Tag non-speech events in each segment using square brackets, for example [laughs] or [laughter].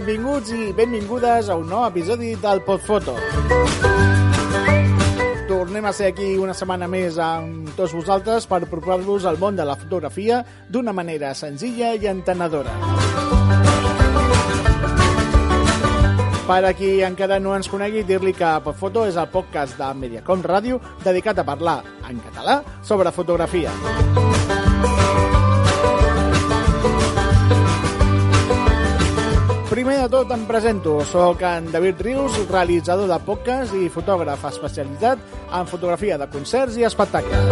Benvinguts i benvingudes a un nou episodi del Podfoto. Tornem a ser aquí una setmana més amb tots vosaltres per proposar-vos el món de la fotografia d'una manera senzilla i entenedora. Per a qui encara no ens conegui, dir-li que Podfoto és el podcast de Mediacom Ràdio dedicat a parlar en català sobre fotografia. Primer de tot em presento, sóc en David Rius, realitzador de podcast i fotògraf especialitzat en fotografia de concerts i espectacles.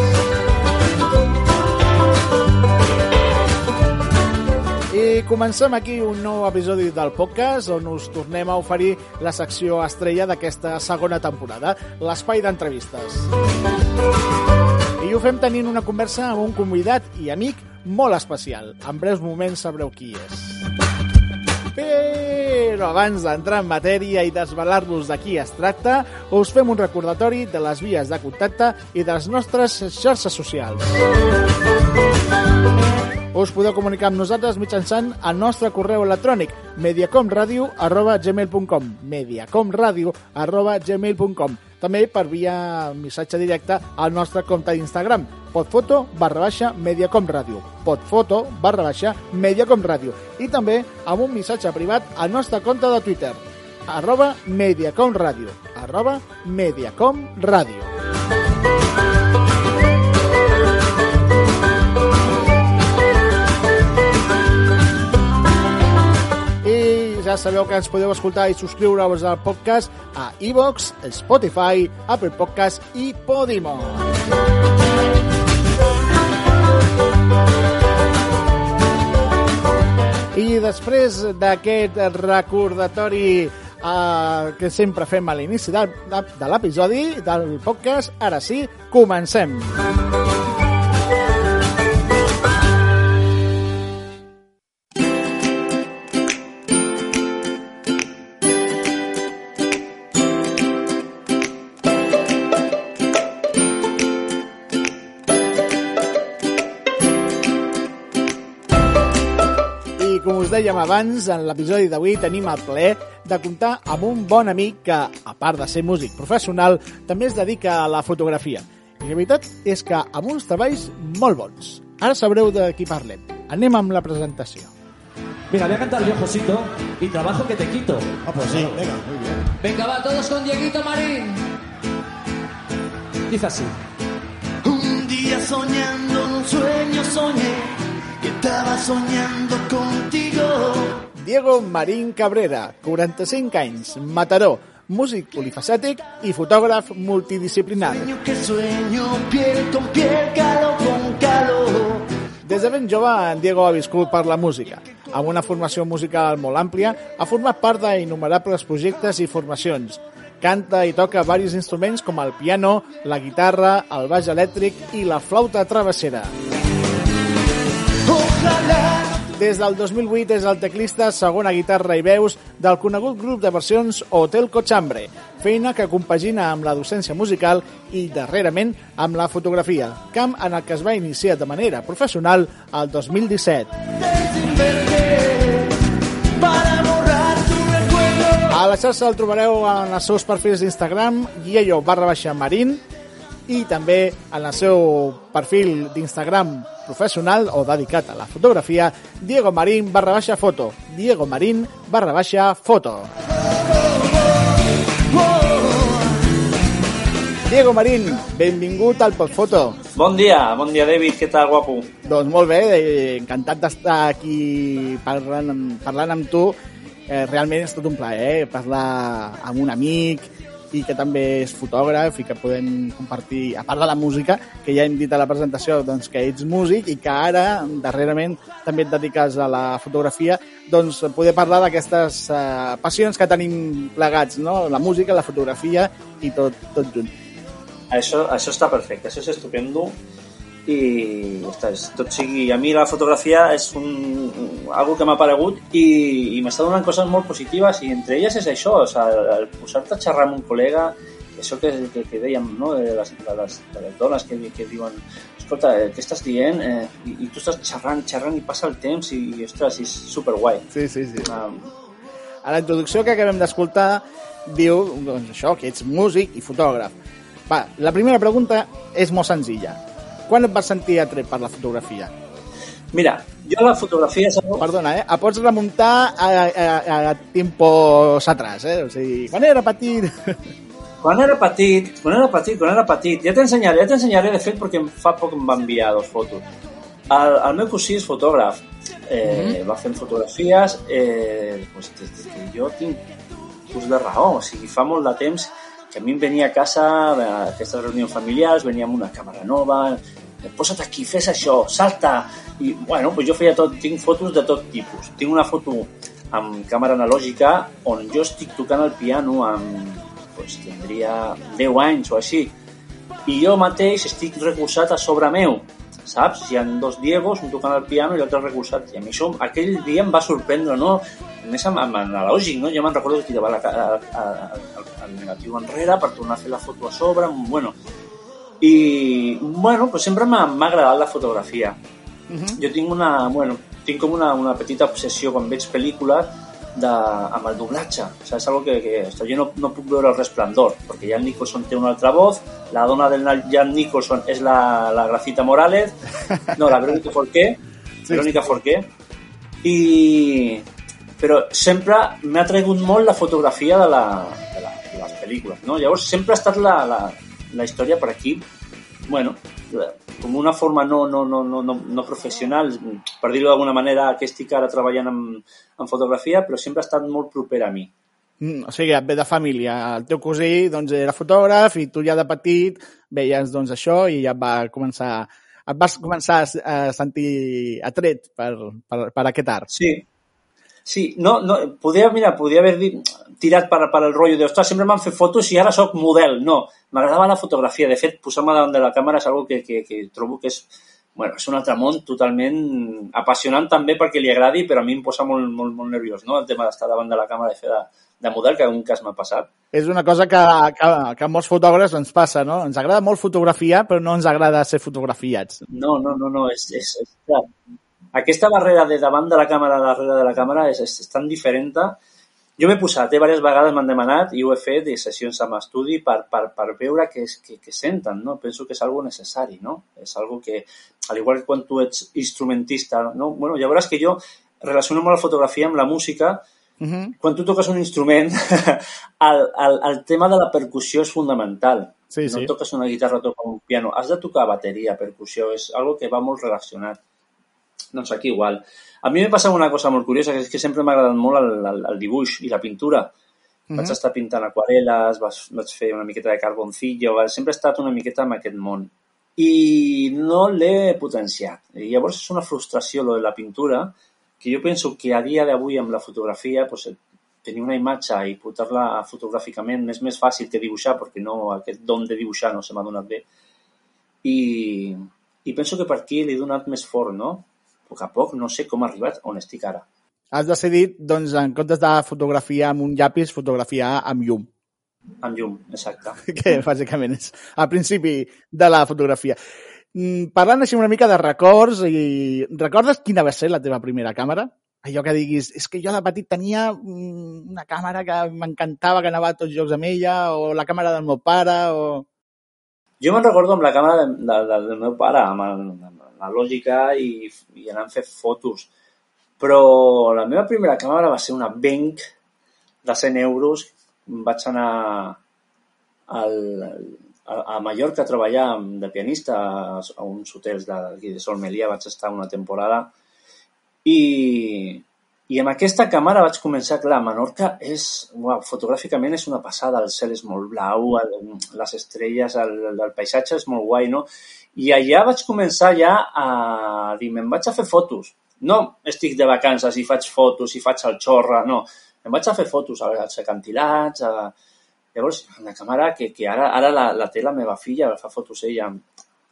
I comencem aquí un nou episodi del podcast on us tornem a oferir la secció estrella d'aquesta segona temporada, l'espai d'entrevistes. I ho fem tenint una conversa amb un convidat i amic molt especial. En breus moments sabreu qui és. Però abans d'entrar en matèria i desvelar-vos de qui es tracta, us fem un recordatori de les vies de contacte i de les nostres xarxes socials. Us podeu comunicar amb nosaltres mitjançant el nostre correu electrònic mediacomradio arroba gmail.com mediacomradio arroba gmail.com també per via missatge directe al nostre compte d'Instagram podfoto barra baixa mediacomradio podfoto barra baixa mediacomradio i també amb un missatge privat al nostre compte de Twitter arroba mediacomradio. Arroba mediacomradio I ja sabeu que ens podeu escoltar i subscriure-vos al podcast a iVox, Spotify, Apple Podcast i Podimo. I després d'aquest recordatori eh, que sempre fem a l'inici de, de, de l'episodi del podcast, ara sí, comencem. I dèiem abans, en l'episodi d'avui tenim el plaer de comptar amb un bon amic que, a part de ser músic professional, també es dedica a la fotografia. I la veritat és que amb uns treballs molt bons. Ara sabreu de qui parlem. Anem amb la presentació. Mira, voy a cantar yo, Josito, y trabajo que te quito. Ah, pues sí, venga, muy bien. Venga, va, todos con Dieguito Marín. Dice así. Un día soñando un sueño soñé que estaba soñando contigo. Diego Marín Cabrera, 45 anys, Mataró, músic polifacètic i fotògraf multidisciplinari. Sueño que sueño, piel con piel, calor con calor. Des de ben jove, en Diego ha viscut per la música. Amb una formació musical molt àmplia, ha format part d'innomerables projectes i formacions. Canta i toca diversos instruments com el piano, la guitarra, el baix elèctric i la flauta travessera. Des del 2008 és el teclista segona guitarra i veus del conegut grup de versions Hotel Cochambre, feina que compagina amb la docència musical i, darrerament, amb la fotografia, camp en el que es va iniciar de manera professional el 2017. sin verte para borrar tu recuerdo. A la xarxa el trobareu en els seus perfils d'Instagram, guiello barra baixa marín, i també en el seu perfil d'Instagram professional o dedicat a la fotografia, Diego Marín barra baixa foto. Diego Marín barra baixa foto. Diego Marín, benvingut al Podfoto. Bon dia, bon dia David, què tal, guapo? Doncs molt bé, eh, encantat d'estar aquí parlant, parlant amb tu. Eh, realment és tot un plaer eh, parlar amb un amic i que també és fotògraf i que podem compartir, a part de la música, que ja hem dit a la presentació doncs, que ets músic i que ara, darrerament, també et dediques a la fotografia, doncs poder parlar d'aquestes eh, passions que tenim plegats, no? la música, la fotografia i tot, tot junt. Això, això està perfecte, això és estupendo i ostres, tot sigui... A mi la fotografia és un, algo que m'ha aparegut i, i m'està donant coses molt positives i entre elles és això, o sigui, el posar-te a xerrar amb un col·lega això que, que, que dèiem, no? de, les, de, les, de les dones que, que diuen escolta, eh, què estàs dient? Eh, i, I tu estàs xerrant, xerrant i passa el temps i, i ostres, és superguai. Sí, sí, sí. Um, A la introducció que acabem d'escoltar diu doncs, això, que ets músic i fotògraf. Va, la primera pregunta és molt senzilla. Quan et vas sentir atret per la fotografia? Mira, jo la fotografia. Perdona, eh? Et pots remuntar a, a, a, a tiempos atrás, eh? O sigui, quan era petit... [laughs] Quan era petit, quan era petit, quan era petit, ja t'ensenyaré, ja t'ensenyaré, de fet, perquè fa poc em va enviar dos fotos. El, el meu cosí és fotògraf, eh, mm -hmm. va fent fotografies, eh, pues, des, des que jo tinc ús de raó, o sigui, fa molt de temps que a mi em venia a casa, a aquestes reunions familiars, venia amb una càmera nova, posa't aquí, fes això, salta, i bueno, pues jo feia tot, tinc fotos de tot tipus. Tinc una foto amb càmera analògica on jo estic tocant el piano amb pues, tindria 10 anys o així. I jo mateix estic recolzat a sobre meu, saps? Hi ha dos Diegos, un tocant el piano i l'altre recolzat. I a mi això aquell dia em va sorprendre, no? A més amb, amb analògic, no? Jo me'n recordo que tirava la, a, a, a, el negatiu enrere per tornar a fer la foto a sobre, bueno. I, bueno, pues sempre m'ha agradat la fotografia. Uh -huh. Jo tinc una, bueno, tinc com una, una petita obsessió quan veig pel·lícules de, amb el doblatge. És algo que, que jo no, no puc veure el resplendor, perquè Jan Nicholson té una altra voz, la dona del Jan Nicholson és la, la Gracita Morales, no, la Verónica Forqué, [laughs] sí. Verónica Forqué, i... però sempre m'ha tregut molt la fotografia de, la, de, la, de les pel·lícules, no? Llavors sempre ha estat la, la, la història per aquí, bueno, com una forma no, no, no, no, no, no professional, per dir-ho d'alguna manera, que estic ara treballant en, en fotografia, però sempre ha estat molt proper a mi. Mm, o sigui, et ve de família. El teu cosí doncs, era fotògraf i tu ja de petit veies doncs, això i ja va començar, et vas començar a sentir atret per, per, per aquest art. Sí, Sí, no, no, podia, mira, podia haver dit, tirat per, per el rotllo de, ostres, sempre m'han fet fotos i ara sóc model. No, m'agradava la fotografia. De fet, posar-me davant de la càmera és una que, que, que trobo que és, bueno, és un altre món totalment apassionant també perquè li agradi, però a mi em posa molt, molt, molt nerviós, no?, el tema d'estar davant de la càmera i fer de, de model, que un cas m'ha passat. És una cosa que, que, que a molts fotògrafs ens passa, no? Ens agrada molt fotografiar, però no ens agrada ser fotografiats. No, no, no, no, és, és, és clar aquesta barrera de davant de la càmera a darrere de la càmera és, és, és tan diferent. Jo m'he posat, eh, diverses vegades m'han demanat i ho he fet de sessions amb estudi per, per, per veure què, és, què, què senten, no? Penso que és algo necessari, no? És algo que, al igual que quan tu ets instrumentista, no? Bueno, ja veuràs que jo relaciono molt la fotografia amb la música, Uh -huh. Quan tu toques un instrument, [laughs] el, el, el tema de la percussió és fundamental. Sí, no sí. toques una guitarra, toques un piano. Has de tocar bateria, percussió, és algo que va molt relacionat. Doncs aquí igual. A mi m'ha passat una cosa molt curiosa, que és que sempre m'ha agradat molt el, el, el dibuix i la pintura. Mm -hmm. Vaig estar pintant aquarel·les, vaig, vaig fer una miqueta de carboncillo, sempre he estat una miqueta en aquest món. I no l'he potenciat. I llavors és una frustració, lo de la pintura, que jo penso que a dia d'avui amb la fotografia, pues, tenir una imatge i portar-la fotogràficament és més fàcil que dibuixar, perquè no, aquest don de dibuixar no se m'ha donat bé. I, I penso que per aquí l'he donat més fort, no? Poc a poc no sé com ha arribat on estic ara. Has decidit, doncs, en comptes de fotografiar amb un llapis, fotografiar amb llum. Amb llum, exacte. [laughs] Que bàsicament és al principi de la fotografia. Mm, parlant així una mica de records, i recordes quina va ser la teva primera càmera? Allò que diguis, és que jo de petit tenia mm, una càmera que m'encantava, que anava a tots jocs amb ella, o la càmera del meu pare, o... Jo me'n recordo amb la càmera de, de, de, del meu pare, amb, el, amb la lògica i, i anar a fer fotos. Però la meva primera càmera va ser una Bank de 100 euros. Vaig anar al, a, a Mallorca a treballar de pianista a uns hotels d'aquí de Sol Melia. Vaig estar una temporada i, i amb aquesta càmera vaig començar, clar, Menorca és, uau, fotogràficament és una passada, el cel és molt blau, el, les estrelles, el, el paisatge és molt guai, no? I allà vaig començar ja a dir, me'n vaig a fer fotos. No estic de vacances i faig fotos i faig el xorra, no. Em vaig a fer fotos als acantilats, a... Llavors, una càmera que, que ara, ara la, la té la meva filla, fa fotos ella.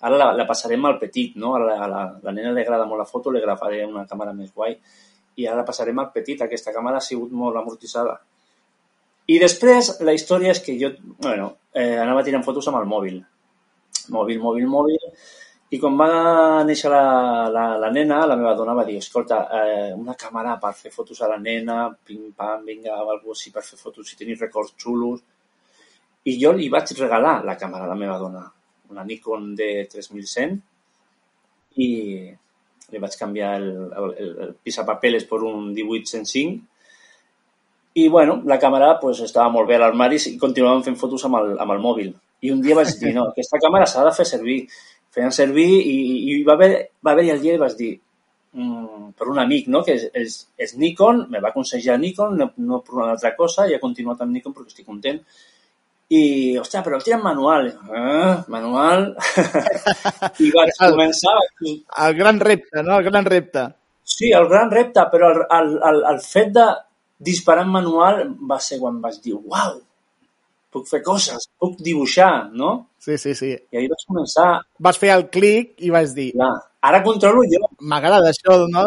Ara la, la passarem al petit, no? Ara la, la, la nena li agrada molt la foto, li agafaré una càmera més guai. I ara passarem al petit, aquesta càmera ha sigut molt amortitzada. I després, la història és que jo, bueno, eh, anava tirant fotos amb el mòbil mòbil, mòbil, mòbil, I quan va néixer la, la, la nena, la meva dona va dir, escolta, eh, una càmera per fer fotos a la nena, pim-pam, vinga, algo així per fer fotos, si teniu records xulos. I jo li vaig regalar la càmera a la meva dona, una Nikon D3100, i li vaig canviar el, el, el, el pisapapeles per un 1805, i bueno, la càmera pues, estava molt bé a l'armari i continuàvem fent fotos amb el, amb el mòbil. I un dia vaig dir, no, aquesta càmera s'ha de fer servir. Feien servir i, i va haver, va haver el dia i vaig dir, mm, per un amic, no?, que és, és, és Nikon, me va aconsellar Nikon, no, no per una altra cosa, i he continuat amb Nikon perquè estic content. I, ostres, però el tira en manual. Ah, manual. [laughs] I vaig començar... El gran repte, no? El gran repte. Sí, el gran repte, però el, el, el, el fet de disparar en manual va ser quan vaig dir, uau, puc fer coses, puc dibuixar, no? Sí, sí, sí. I ahir vaig començar... Vas fer el clic i vas dir... Clar, ara controlo jo. M'agrada això, no?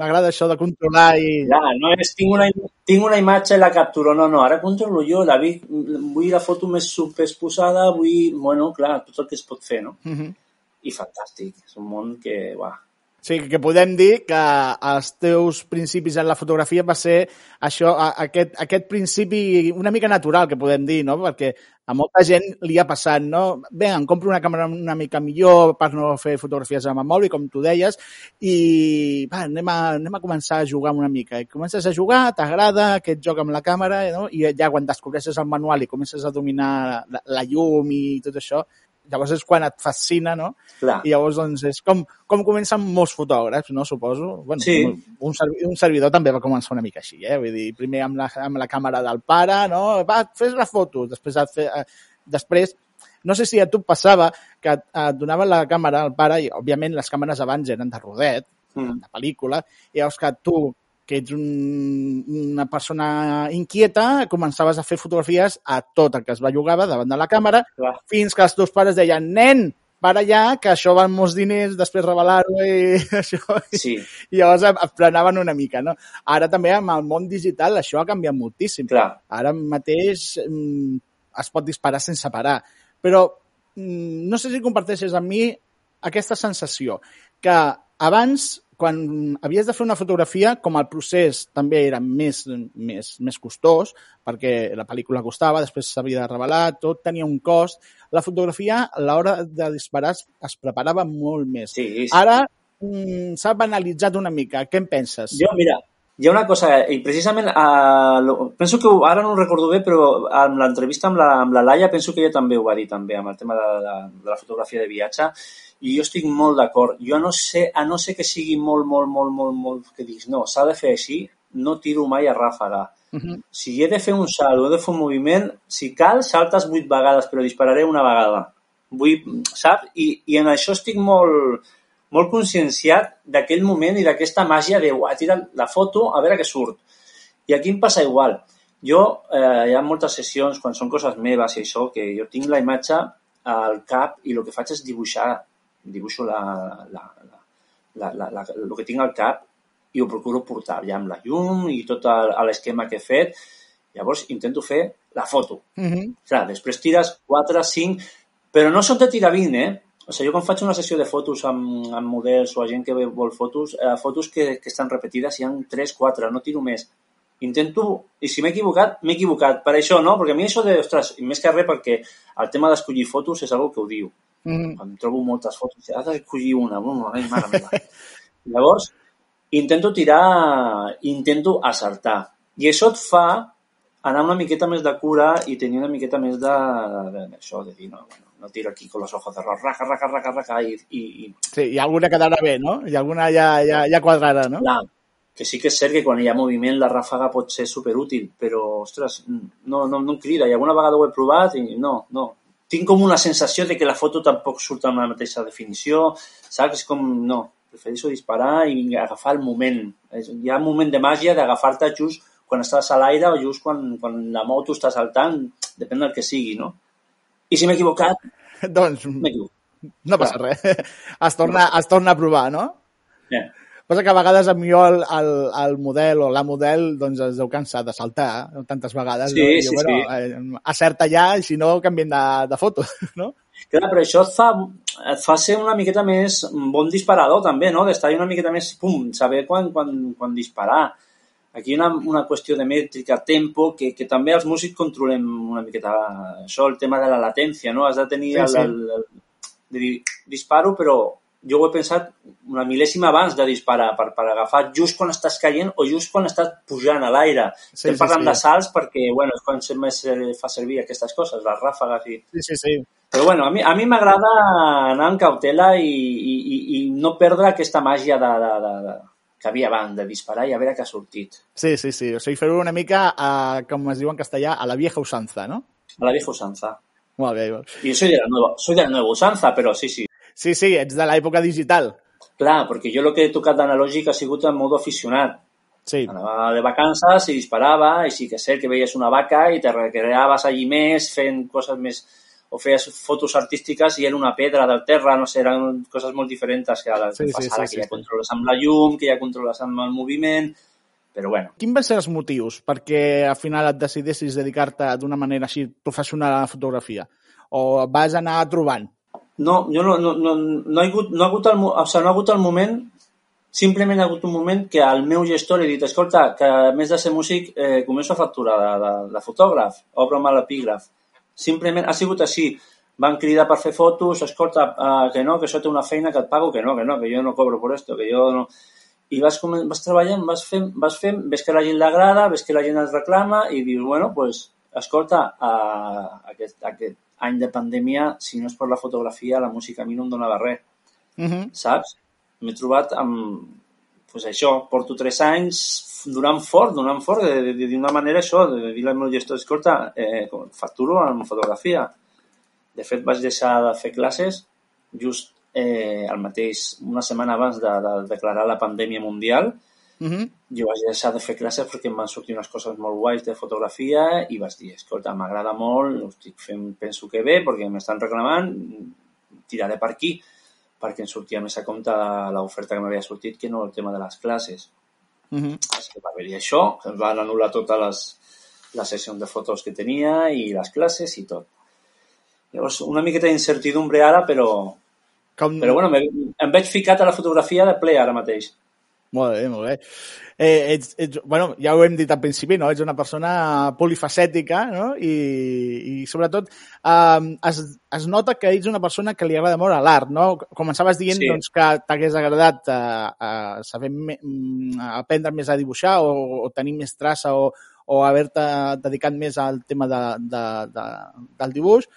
M'agrada això de controlar i... Clar, no és tinc una, tinc una imatge i la capturo, no, no, ara controlo jo, la vi, vull la foto més superposada, vull... Bueno, clar, tot el que es pot fer, no? Uh -huh. I fantàstic, és un món que, uah, Sí, que podem dir que els teus principis en la fotografia va ser això, aquest, aquest principi una mica natural, que podem dir, no? Perquè a molta gent li ha passat, no? Bé, em compro una càmera una mica millor per no fer fotografies amb el mòbil, com tu deies, i va, anem, a, anem a començar a jugar una mica. I comences a jugar, t'agrada aquest joc amb la càmera, no? i ja quan descobreixes el manual i comences a dominar la, la llum i tot això, llavors és quan et fascina, no? Clar. I llavors, doncs, és com, com comencen molts fotògrafs, no? Suposo. Bueno, Sí. un, servi un servidor també va començar una mica així, eh? Vull dir, primer amb la, amb la càmera del pare, no? Va, fes la foto. Després, et fe, eh, després no sé si a tu passava que et, et donaven la càmera al pare i, òbviament, les càmeres abans eren de rodet, Mm. de pel·lícula, i llavors que tu, que ets un, una persona inquieta, començaves a fer fotografies a tot el que es bellugava davant de la càmera, Clar. fins que els teus pares deien, nen, para ja, que això val molts diners, després revelar-ho i [laughs] això. Sí, I llavors frenaven una mica, no? Ara també amb el món digital això ha canviat moltíssim. clar. Ara mateix mm, es pot disparar sense parar. Però mm, no sé si comparteixes amb mi aquesta sensació que abans, quan havies de fer una fotografia, com el procés també era més, més, més costós, perquè la pel·lícula costava, després s'havia de revelar, tot tenia un cost, la fotografia a l'hora de disparar es, es preparava molt més. Sí, sí. Ara mm, s'ha banalitzat una mica. Què en penses? Jo, mira, hi ha una cosa, i precisament, uh, lo, penso que ara no ho recordo bé, però amb l'entrevista amb, la, amb la Laia penso que ella també ho va dir també, amb el tema de, de, de la fotografia de viatge, i jo estic molt d'acord. Jo no sé, a no ser que sigui molt, molt, molt, molt, molt, que diguis, no, s'ha de fer així, no tiro mai a ràfaga. Uh -huh. Si he de fer un salt o he de fer un moviment, si cal, saltes vuit vegades, però dispararé una vegada. Vull, saps? I, I en això estic molt, molt conscienciat d'aquell moment i d'aquesta màgia de, uah, tira la foto, a veure què surt. I aquí em passa igual. Jo, eh, hi ha moltes sessions, quan són coses meves i això, que jo tinc la imatge al cap i el que faig és dibuixar, dibuixo la, la, la, la, la, el que tinc al cap i ho procuro portar ja amb la llum i tot l'esquema que he fet. Llavors intento fer la foto. Uh -huh. Clar, després tires 4, 5, però no són de tirar 20, eh? O sigui, jo quan faig una sessió de fotos amb, amb models o a gent que vol fotos, eh, fotos que, que estan repetides hi ha 3, 4, no tiro més. Intento, i si m'he equivocat, m'he equivocat. Per això, no? Perquè a mi això de, ostres, més que res perquè el tema d'escollir fotos és algo que ho diu. Uh -huh. Quan trobo moltes fotos, has d'escollir una. una ai, mare meva. [laughs] Llavors, intento tirar, intento acertar. I això et fa anar una miqueta més de cura i tenir una miqueta més de, de, de això, de dir, no, bueno, no tiro aquí con los ojos cerrados, raja, raja, raja, raja, i, i, i Sí, i alguna quedarà bé, no? I alguna ja, ja, ja quadrarà, no? clar, que sí que és cert que quan hi ha moviment la ràfaga pot ser superútil, però, ostres, no, no, no em crida. I alguna vegada ho he provat i no, no. Tinc com una sensació de que la foto tampoc surt amb la mateixa definició, saps? És com, no, prefereixo disparar i agafar el moment. Hi ha un moment de màgia d'agafar-te just quan estàs a l'aire o just quan, quan la moto està saltant, depèn del que sigui, no? I si m'he equivocat, [laughs] doncs m'he equivocat. no passa res. [laughs] Es torna, es torna a provar, no? Yeah. Passa que a vegades a mi el, el, el model o la model doncs es deu cansar de saltar tantes vegades. Sí, no? I, sí, bueno, Eh, acerta ja i si no canviem de, de foto, [laughs] no? Clar, però això et fa, et fa ser una miqueta més bon disparador, també, no? D'estar una miqueta més, pum, saber quan, quan, quan disparar. Aquí una, una qüestió de mètrica, tempo, que, que també els músics controlem una miqueta això, el tema de la latència, no? Has de tenir Sí, el, sí. el, el, de dir, disparo, però jo ho he pensat una mil·lèsima abans de disparar, per, per agafar just quan estàs caient o just quan estàs pujant a l'aire. Sí, Estem sí, parlant sí. de salts perquè, bueno, és quan se més eh, fa servir aquestes coses, les ràfegues i... Sí, sí, sí. Però bueno, a mi, a mi m'agrada anar amb cautela i, i, i, i no perdre aquesta màgia de, de, de, de, que havia abans, de disparar i a veure què ha sortit. Sí, sí, sí. O sigui, fer-ho una mica, a, com es diu en castellà, a la vieja usanza, no? A la vieja usanza. Molt bé. bé. Y soy de la nueva, soy de la nueva usanza, però sí, sí. Sí, sí, ets de l'època digital. Clar, perquè jo el que he tocat d'analògic ha sigut en modo aficionat. Sí. Anava de vacances i disparava, i sí que és cert que veies una vaca i te recreaves allí més, fent coses més o feies fotos artístiques i era una pedra del terra, no sé, eren coses molt diferents que ara Sí, sí, sí, sí, sí, que sí, ja sí. controles amb la llum, que ja controles amb el moviment, però bueno, Quins van ser els motius perquè al final et decidessis dedicar-te d'una manera així professional a la fotografia? O vas anar trobant? No, jo no, no, no, no, ha hagut, no, ha hagut el, o sigui, no ha hagut el moment, simplement ha hagut un moment que al meu gestor he dit, escolta, que a més de ser músic eh, començo a facturar de, de, de fotògraf, obre'm a l'epígraf. Simplement ha sigut així. Van cridar per fer fotos, escolta, eh, que no, que això té una feina que et pago, que no, que no, que jo no cobro por esto, que jo no... I vas, vas treballant, vas fent, vas fent, ves que la gent l'agrada, ves que la gent es reclama i dius, bueno, pues, escolta, eh, aquest, aquest any de pandèmia, si no és per la fotografia, la música a mi no em donava res Uh -huh. saps? M'he trobat amb, pues això, porto tres anys donant fort, donant fort, de- de- de- d'una manera això, de dir al meu gestor, escolta, eh, facturo amb fotografia. De fet, vaig deixar de fer classes just eh, el mateix, una setmana abans de, de declarar la pandèmia mundial, Uh -huh. jo vaig deixar de fer classes perquè em van sortir unes coses molt guais de fotografia i vaig dir, escolta, m'agrada molt, ho estic fent, penso que bé, perquè m'estan reclamant, tiraré per aquí, perquè em sortia més a compte l'oferta que m'havia sortit que no el tema de les classes. Uh -huh. Així que va haver-hi això, ens van anul·lar totes les, les sessions de fotos que tenia i les classes i tot. Llavors, una miqueta d'incertidumbre ara, però, Com... però bueno, em veig ficat a la fotografia de ple ara mateix. Molt bé, molt bé. Eh, ets, ets, bueno, ja ho hem dit al principi, no? Ets una persona polifacètica, no? I, i sobretot eh, es, es nota que ets una persona que li agrada molt a l'art, no? Començaves dient Sí. doncs, que t'hagués agradat eh, eh, saber me, mm, aprendre més a dibuixar o, o tenir més traça o, o haver-te dedicat més al tema de, de, de, del dibuix.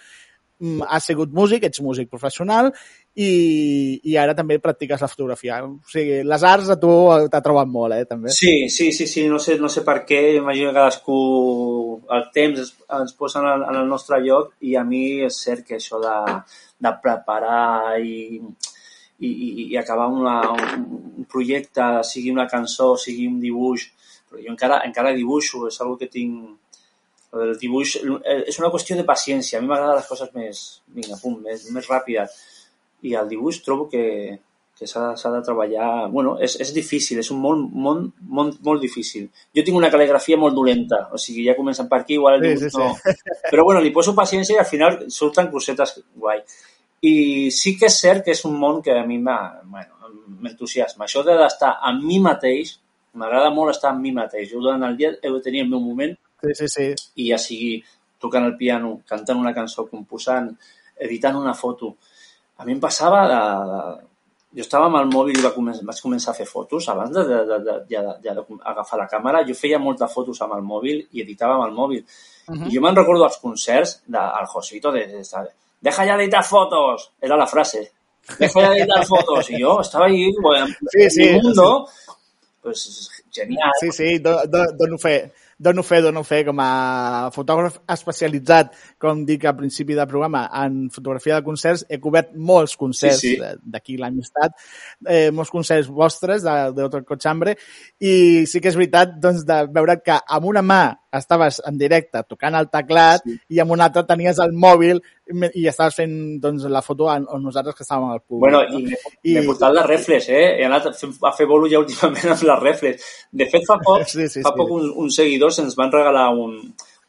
Mm, Has sigut músic, ets músic professional i, i ara també practiques la fotografia. O sigui, les arts a tu t'ha trobat molt, eh, també. Sí, sí, sí, sí, no sé, no sé per què, imagino que cadascú, el temps es, ens posa en el, en el nostre lloc i a mi és cert que això de, de preparar i, i, i, i acabar una, un projecte, sigui una cançó, sigui un dibuix, però jo encara, encara dibuixo, és una que tinc... El dibuix eh, és una qüestió de paciència, a mi m'agraden les coses més, vinga, pum, més, més ràpides i el dibuix trobo que, que s'ha de treballar... Bueno, és, és difícil, és un món, món, món molt difícil. Jo tinc una cal·ligrafia molt dolenta, o sigui, ja comencen per aquí, igual el Sí, dibuix sí, sí. no... Però bueno, li poso paciència i al final surten cosetes guai. I sí que és cert que és un món que a mi m'ha- bueno, m'entusiasma. Això de d'estar amb mi mateix, m'agrada molt estar amb mi mateix. Jo durant el dia he de tenir el meu moment Sí, sí, sí. i ja sigui tocant el piano, cantant una cançó, composant, editant una foto. A mi em passava de, de... Jo estava amb el mòbil i va començar, vaig començar a fer fotos abans de, de, de, de, de, de, de agafar la càmera. Jo feia moltes fotos amb el mòbil i editava amb el mòbil. Uh -huh. I jo me'n recordo als concerts del Josito de, de, de Deja ya de editar fotos! Era la frase. Deja ya de editar fotos. I jo estava ahí, bueno, Sí, sí, en mi mundo, pues genial. Sí, sí, do, do, dono fe. Dono fe, dono fe, com a fotògraf especialitzat, com dic al principi del programa, en fotografia de concerts, he cobert molts concerts Sí, sí. d'aquí l'amistat, eh, molts concerts vostres de, de Otro Cochambre, i sí que és veritat doncs, de veure que amb una mà estaves en directe tocant el teclat Sí. i amb una altra tenies el mòbil i estaves fent doncs, la foto a, a nosaltres que estàvem al públic. Bueno, no? i m'he portat les reflex, eh? He anat a fer, bolo ja [laughs] últimament amb les reflex. De fet, fa poc, [laughs] Sí, sí, fa sí. poc un, uns seguidors ens van regalar un,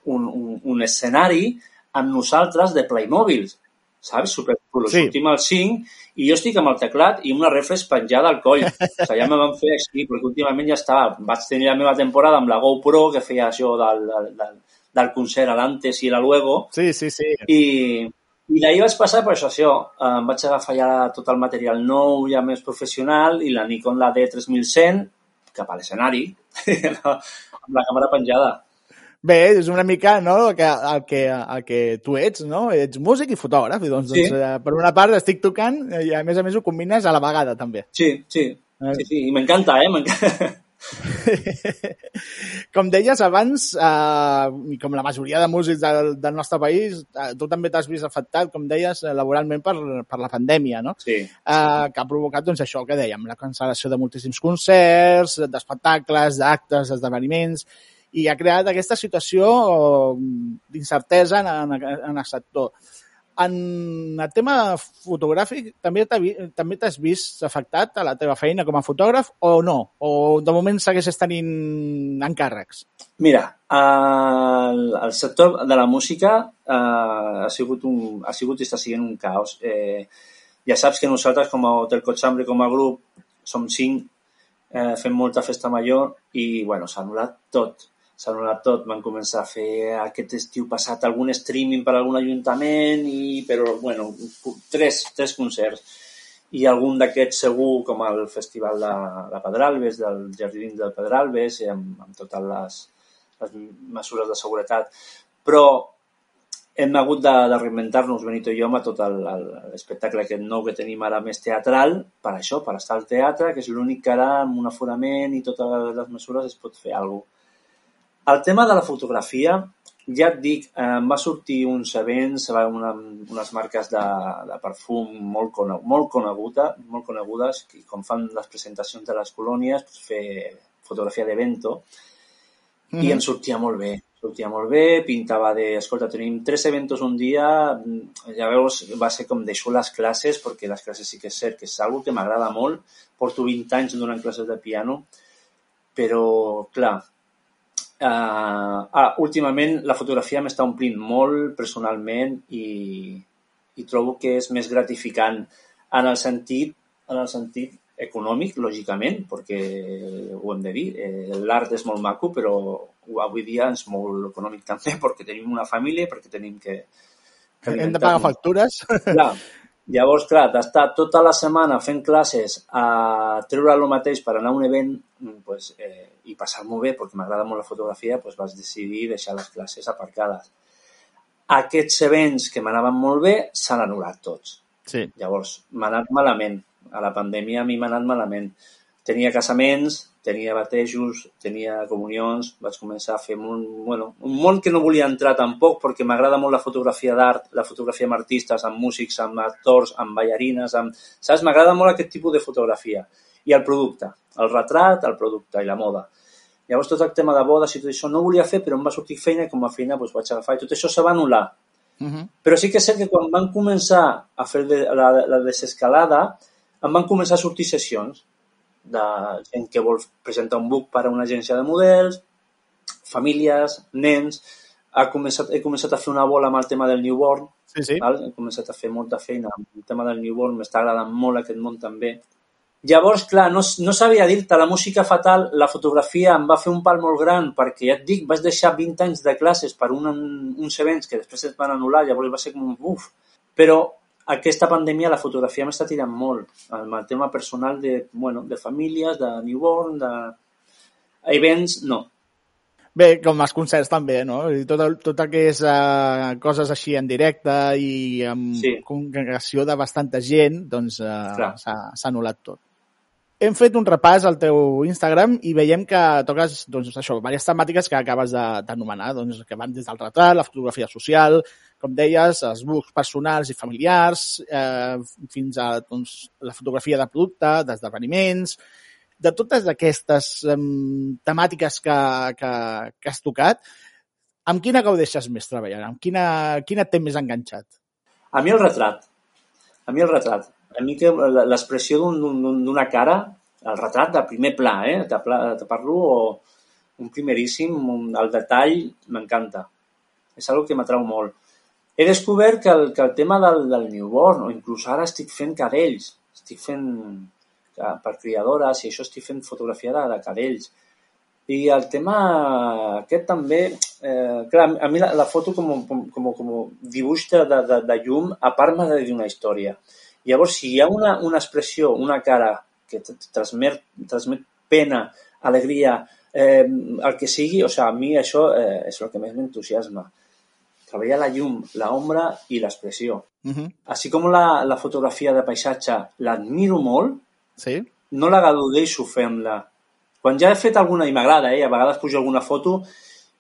un, un, un escenari amb nosaltres de Playmobil, saps? Superxulo. Sí. Sí. Sortim al 5 i jo estic amb el teclat i una reflex penjada al coll. o sigui, ja me van fer així, perquè últimament ja estava. Vaig tenir la meva temporada amb la GoPro, que feia això del, del, del, del concert a l'antes i la luego, Sí, sí, sí. i, i d'ahir vaig passar per això, això. Em vaig agafar ja tot el material nou, ja més professional, i la Nikon la D3100 cap a l'escenari, [laughs] amb la càmera penjada. Bé, és una mica no, el, que, el, que, el que tu ets, no? Ets músic i fotògraf, i doncs, Sí. doncs eh, per una part estic tocant i a més a més ho combines a la vegada també. Sí, sí, sí, sí. i m'encanta, eh? [laughs] [laughs] Com deies abans, eh, com la majoria de músics del, del nostre país, eh, tu també t'has vist afectat, com deies, laboralment per, per la pandèmia, no? Sí, eh, que ha provocat doncs, això que dèiem, la cancel·lació de moltíssims concerts, d'espectacles, d'actes, d'esdeveniments, i ha creat aquesta situació d'incertesa en, en, en el sector. En el tema fotogràfic, també t'has vist afectat a la teva feina com a fotògraf o no? O de moment segueixes tenint encàrrecs? Mira, el, el sector de la música eh, ha, sigut un, ha sigut i està sent un caos. Eh, ja saps que nosaltres, com a Hotel Cochambre, com a grup, som cinc, eh, fem molta festa major i, bueno, s'ha anul·lat tot. S'ha anul·lat tot. Van començar a fer aquest estiu passat algun streaming per algun ajuntament, i, però, bueno, tres, tres concerts i algun d'aquests segur, com el Festival de, de Pedralbes, del Jardí del Pedralbes, i amb, amb totes les, les mesures de seguretat. Però hem hagut de, de reinventar-nos, Benito i jo, amb tot l'espectacle aquest nou que tenim ara més teatral, per això, per estar al teatre, que és l'únic que ara, amb un aforament i totes les mesures, es pot fer alguna cosa. El tema de la fotografia, ja et dic, eh, em va sortir uns events, va una, unes marques de, de perfum molt, cone, molt, coneguda, molt conegudes, i com fan les presentacions de les colònies, doncs fer fotografia d'evento, i em sortia molt bé. Sortia molt bé, pintava de... Escolta, tenim tres eventos un dia, mm, llavors va ser com deixo les classes, perquè les classes sí que és cert que és algo que m'agrada molt. Porto 20 anys donant classes de piano, però, clar, Uh, ah, últimament la fotografia m'està omplint molt personalment i, i trobo que és més gratificant en el sentit, en el sentit econòmic, lògicament, perquè ho hem de dir, eh, l'art és molt maco, però avui dia és molt econòmic també, [laughs] perquè tenim una família, perquè tenim que... que Hem de pagar factures? Clar, llavors, clar, d'estar tota la setmana fent classes a treure el mateix per anar a un event mm, pues, eh, i passar-m'ho bé, perquè m'agrada molt la fotografia, pues, vaig decidir deixar les classes aparcades. Aquests events que m'anaven molt bé s'han anul·lat tots. Sí. Llavors, m'ha anat malament. A la pandèmia a mi m'ha anat malament. Tenia casaments, tenia batejos, tenia comunions, vaig començar a fer un, bueno, un món que no volia entrar tampoc perquè m'agrada molt la fotografia d'art, la fotografia amb artistes, amb músics, amb actors, amb ballarines, amb... saps? M'agrada molt aquest tipus de fotografia. I el producte, el retrat, el producte i la moda. Llavors tot el tema de bodes i tot això no ho volia fer, però em va sortir feina i com a feina doncs, vaig agafar i tot això se va anul·lar. Uh -huh. Però sí que és cert que quan van començar a fer de, la, la desescalada, em van començar a sortir sessions de gent que vol presentar un book per a una agència de models, famílies, nens... Ha començat, he començat a fer una bola amb el tema del newborn, Sí, sí. val? he començat a fer molta feina amb el tema del newborn, m'està agradant molt aquest món també. Llavors, clar, no, no sabia dir-te, la música fatal, la fotografia em va fer un pal molt gran, perquè ja et dic, vaig deixar 20 anys de classes per un, uns events que després es van anul·lar, llavors va ser com un buf. Però aquesta pandèmia la fotografia m'està tirant molt, amb el tema personal de, bueno, de famílies, de newborn, de events, no. Bé, com els concerts també, no? Tot, el, tot el que és uh, coses així en directe i amb Sí. congregació de bastanta gent, doncs uh, s'ha anul·lat tot. Hem fet un repàs al teu Instagram i veiem que toques doncs, això, diverses temàtiques que acabes d'anomenar, doncs, que van des del retrat, la fotografia social, com deies, els books personals i familiars, eh, fins a doncs, la fotografia de producte, d'esdeveniments, de totes aquestes um, temàtiques que, que, que has tocat, amb quina gaudeixes més treballant? Amb quina, quina et té més enganxat? A mi el retrat. A mi el retrat. A mi que l'expressió d'un- d'un- d'una cara, el retrat de primer pla, eh? Te, te parlo o un primeríssim, un, el detall m'encanta. És algo que m'atrau molt. he descobert que el, que el tema del, del newborn, o inclús ara estic fent cadells, estic fent eh, per criadores i això estic fent fotografia de, de cadells. I el tema aquest també, eh, clar, a mi la, la foto com, com, com, com dibuix de, de, de llum, a part m'ha de dir una història. Llavors, si hi ha una, una expressió, una cara que transmet, transmet pena, alegria, eh, el que sigui, o sigui, a mi això eh, és el que més m'entusiasma. Treballar la llum, la ombra i l'expressió. Uh -huh. Així com la, la fotografia de paisatge l'admiro molt, Sí? no la gaudeixo fent-la. Quan ja he fet alguna, i m'agrada, eh? a vegades pujo alguna foto,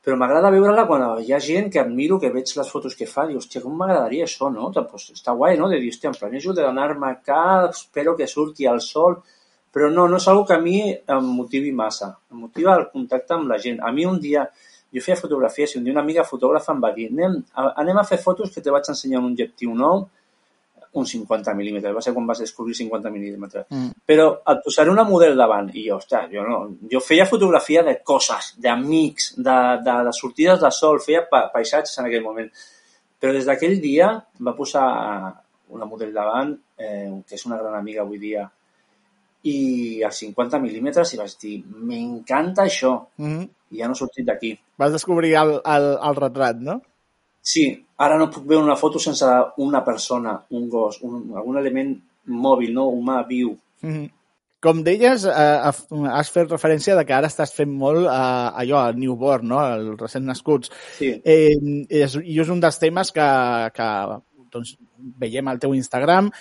però m'agrada veure-la quan hi ha gent que admiro, que veig les fotos que fa, i hòstia, com m'agradaria això, no? Pues està guai, no? De dir, hòstia, em planejo d'anar-me acá, espero que surti el sol, però no, no és una que a mi em motivi massa. Em motiva el contacte amb la gent. A mi un dia, jo feia fotografies i un dia una amiga fotògrafa em va dir anem, anem a fer fotos que te vaig ensenyar un objectiu nou, un 50 mil·límetres, va ser quan vas descobrir 50 mil·límetres. Mm. Però et posaré una model davant i jo, ostres, jo, no, jo feia fotografia de coses, d'amics, de, de, de sortides de sol, feia pa, paisatges en aquell moment. Però des d'aquell dia va posar una model davant, eh, que és una gran amiga avui dia, i a 50 mil·límetres i vaig dir, m'encanta això, Uh -huh. i ja no he sortit d'aquí. Vas descobrir el, el, el retrat, no? Sí, ara no puc veure una foto sense una persona, un gos, un, algun element mòbil, no? humà, viu. Uh -huh. Com deies, eh, has fet referència de que ara estàs fent molt eh, allò, al newborn, no? els recent nascuts. Sí. Eh, és, I és un dels temes que, que doncs, veiem al teu Instagram,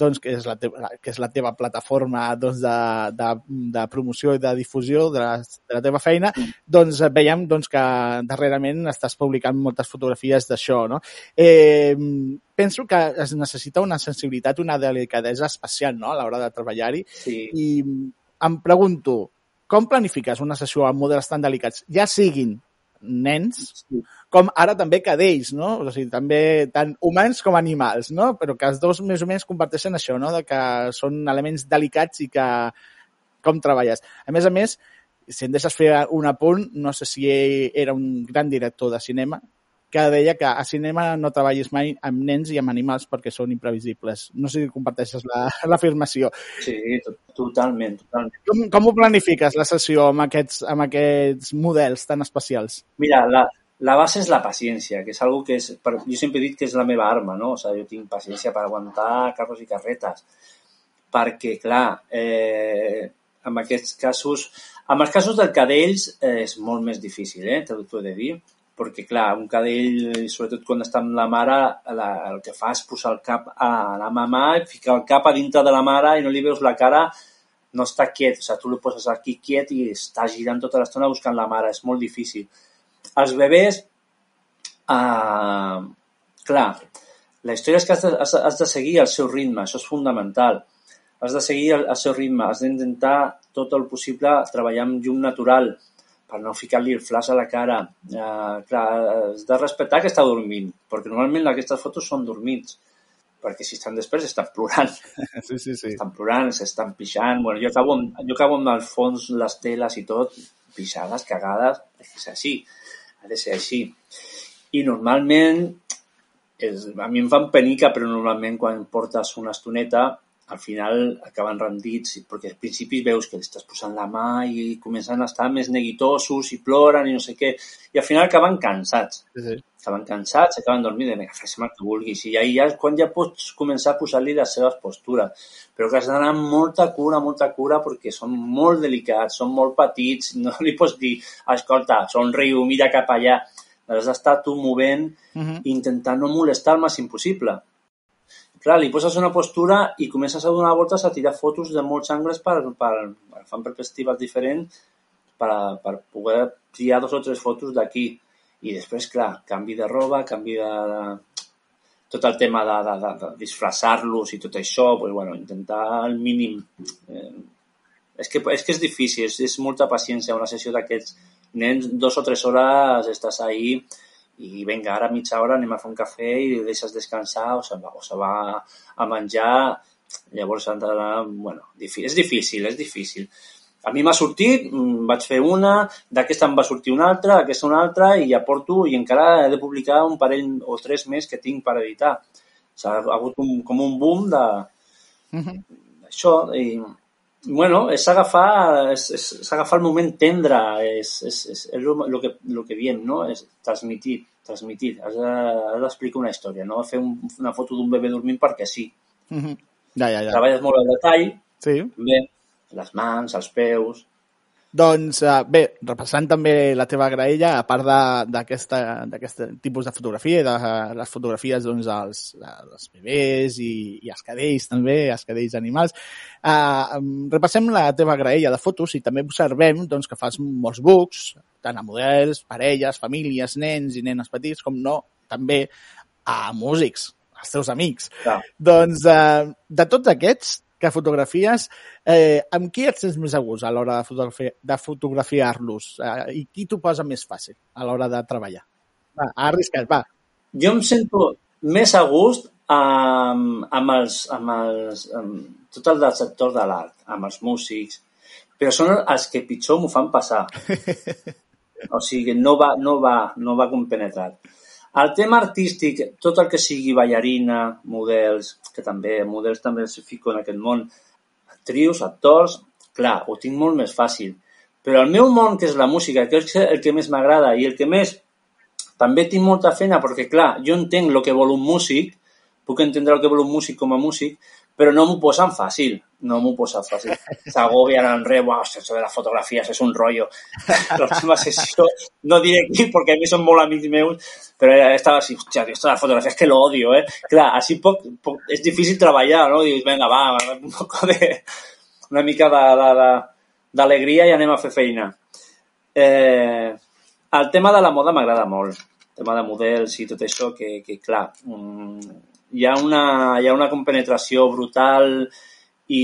doncs, que, és la teva, que és la teva plataforma doncs, de, de, de promoció i de difusió de la, de la teva feina, doncs veiem doncs, que darrerament estàs publicant moltes fotografies d'això. No? Eh, penso que es necessita una sensibilitat, una delicadesa especial no? a l'hora de treballar-hi sí. i em pregunto, com planifiques una sessió amb models tan delicats, ja siguin nens, com ara també cadells, no? O sigui, també tant humans com animals, no? Però que els dos més o menys comparteixen això, no? De que són elements delicats i que com treballes. A més a més, si em deixes fer un apunt, no sé si era un gran director de cinema, que deia que a cinema no treballis mai amb nens i amb animals perquè són imprevisibles. No sé si comparteixes la- [laughs] l'afirmació. Sí, to- totalment, totalment. Com, com ho planifiques, la sessió, amb aquests, amb aquests models tan especials? Mira, la, la base és la paciència, que és algo que és, per, jo sempre he dit que és la meva arma, no? O sigui, jo tinc paciència per aguantar carros i carretes, perquè, clar, eh, en aquests casos, en els casos del cadells eh, és molt més difícil, eh? T'ho he de dir, perquè, clar, un cadell, sobretot quan està amb la mare, la, el que fa és posar el cap a la mamà, ficar el cap a dintre de la mare i no li veus la cara, no està quiet, o sigui, tu el poses aquí quiet i està girant tota l'estona buscant la mare, és molt difícil. Els bebès, eh, clar, la història és que has de, has, has de seguir el seu ritme, això és fundamental. Has de seguir el, el seu ritme, has d'intentar tot el possible treballar amb llum natural per no ficar-li el flash a la cara. Eh, clar, has de respectar que està dormint, perquè normalment aquestes fotos són dormits, perquè si estan després estan plorant [laughs] Sí, sí, sí. estan plorant, s'estan pixant. Bueno, jo acabo, amb, jo acabo amb el fons, les teles i tot, pixades, cagades, és així, ha de ser així. I normalment, és, a mi em fan penica, però normalment quan portes una estoneta, al final acaben rendits, perquè al principi veus que li estàs posant la mà i comencen a estar més neguitosos i ploren i no sé què, i al final acaben cansats sí, sí. estaven cansats, acaben dormint, vinga, fes el que vulguis. I ahir ja quan ja pots començar a posar-li les seves postures. Però que has d'anar amb molta cura, molta cura, perquè són molt delicats, són molt petits, no li pots dir, escolta, somriu, mira cap allà. Has d'estar tu movent, Uh -huh. intentant no molestar el màxim possible. Clar, li poses una postura i comences a donar voltes a tirar fotos de molts angles per, per, fan perspectives diferents per, per poder triar dos o tres fotos d'aquí. I després, clar, canvi de roba, canvi de... de tot el tema de, de, de, de disfressar-los i tot això, pues, bueno, intentar el mínim. Eh, és, que, és que és difícil, és, és molta paciència una sessió d'aquests nens, dos o tres hores estàs ahí i vinga, ara mitja hora anem a fer un cafè i deixes descansar o se va, o se va a menjar llavors han d'anar, bueno, és difícil, és difícil. A mi m'ha sortit, mm, vaig fer una, d'aquesta em va sortir una altra, aquesta una altra, i ja porto, i encara he de publicar un parell o tres més que tinc per editar. S'ha hagut un, com un boom de, això, i, bueno, és agafar, és, és, és agafar el moment tendre, és, és, és, és lo, que, lo que diem, no? És transmitir, transmitir. Has de- d'explicar una història, no fer un, una foto d'un bebè dormint perquè sí. Mhm. Ja, ja, ja. Treballes molt el detall, Sí. també, les mans, els peus... Doncs uh, bé, repassant també la teva graella, a part de- d'aquesta- d'aquest tipus de fotografia de uh, les fotografies doncs, dels, dels bebès i, i els cadells també, els cadells animals, uh, repassem la teva graella de fotos i també observem doncs, que fas molts books, tant a models, parelles, famílies, nens i nenes petits, com no, també a músics, als teus amics. Clar. Doncs uh, de tots aquests que fotografies, eh, amb qui et sents més a gust a l'hora de, fotografi de fotografiar-los? Eh, I qui t'ho posa més fàcil a l'hora de treballar? Va, arrisca't, va. Jo em sento més a gust amb, amb, els, amb, els, amb tot el del sector de l'art, amb els músics, però són els que pitjor m'ho fan passar. [laughs] O sigui, no va, no va, no va compenetrat. El tema artístic, tot el que sigui ballarina, models, que també, models també els fico en aquest món, actrius, actors, clar, ho tinc molt més fàcil. Però el meu món, que és la música, que és el que més m'agrada i el que més també tinc molta feina perquè, clar, jo entenc el que vol un músic, puc entendre el que vol un músic com a músic, però no m'ho posen fàcil, no m'ho posen fàcil. S'agobien [laughs] en re, uau, això de les fotografies és un rotllo. L'última [laughs] sessió, no diré qui, perquè a mi són molt amics meus, però estava així, hòstia, esto de las fotografías que lo odio, eh? Clar, així poc, poc, és difícil treballar, no? Dius, vinga, va, un poco de... una mica d'alegria i anem a fer feina. Eh, el tema de la moda m'agrada molt, el tema de models i tot això, que, que clar, um, hi, ha una, hi ha una compenetració brutal i,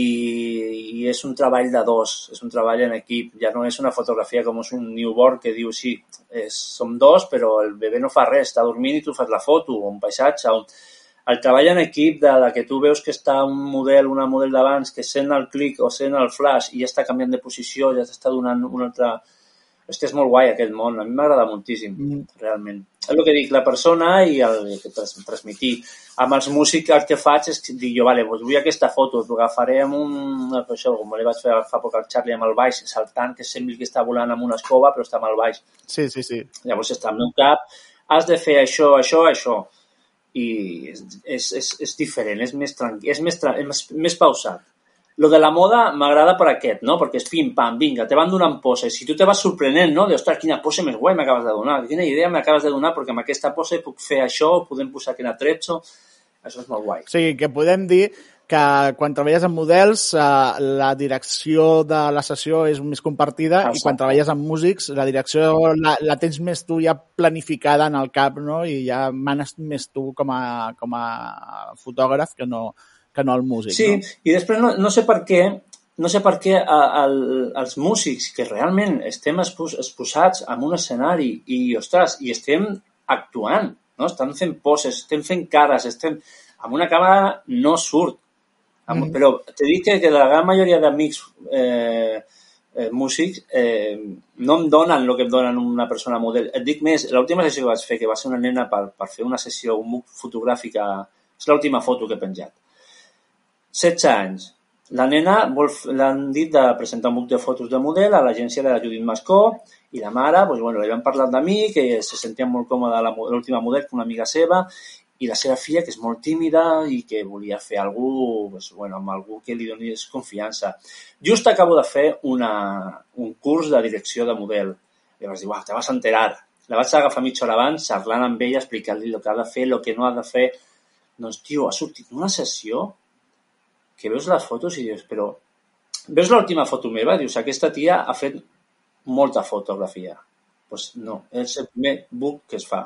i és un treball de dos, és un treball en equip, ja no és una fotografia com és un newborn que diu sí, és, som dos però el bebè no fa res, està dormint i tu fas la foto, un paisatge, un... el treball en equip de, de que tu veus que està un model, una model d'abans, que sent el clic o sent el flash i ja està canviant de posició, ja t'està donant un altre... És que és molt guai aquest món, a mi m'agrada moltíssim, mm. realment. És el que dic, la persona i el que trans, transmitir. Amb els músics el que faig és que dic jo, vale, doncs vull aquesta foto, agafaré amb un... Això, com li vaig fer fa poc al Charlie amb el baix, saltant, que sembli que està volant amb una escova, però està amb el baix. Sí, sí, sí. Llavors està al meu cap, has de fer això, això, això. I és, és, és, és diferent, és més tranquil, és més, tra és més, més pausat. Lo de la moda m'agrada per aquest, no? Perquè és pim, pam, vinga, te van donant poses. Si tu te vas sorprenent, no? De, ostres, quina pose més guai m'acabes de donar, quina idea m'acabes de donar, perquè amb aquesta pose puc fer això, podem posar aquest atretzo. Això és molt guai. Sigui, que podem dir que quan treballes amb models eh, la direcció de la sessió és més compartida Exacte. i quan treballes amb músics la direcció la, la tens més tu ja planificada en el cap no? i ja manes més tu com a, com a fotògraf que no, que no el músic. Sí, no? i després no, no sé per què no sé per què a, a, els músics que realment estem expos, exposats en un escenari i, ostres, i estem actuant, no? estem fent poses, estem fent cares, estem... amb una càmera no surt. Amb, Mhm. Però te dic que, que la gran majoria d'amics eh, eh, músics eh, no em donen el que em donen una persona model. Et dic més, l'última sessió que vaig fer, que va ser una nena per, per fer una sessió un fotogràfica, és l'última foto que he penjat. 16 anys. La nena l'han dit de presentar un book de fotos de model a l'agència de la Judit Mascó i la mare, doncs, bueno, li van parlar de mi, que se sentia molt còmoda l'última model, que una amiga seva, i la seva filla, que és molt tímida i que volia fer algú, doncs, bueno, amb algú que li donés confiança. Just acabo de fer una, un curs de direcció de model. I vaig dir, uau, te vas enterar. La vaig agafar mitja hora abans, xerrant amb ella, explicant-li el que ha de fer, el que no ha de fer. Doncs, tio, ha sortit una sessió que veus les fotos i dius, però veus l'última foto meva? Dius, aquesta tia ha fet molta fotografia. Doncs pues no, és el primer book que es fa.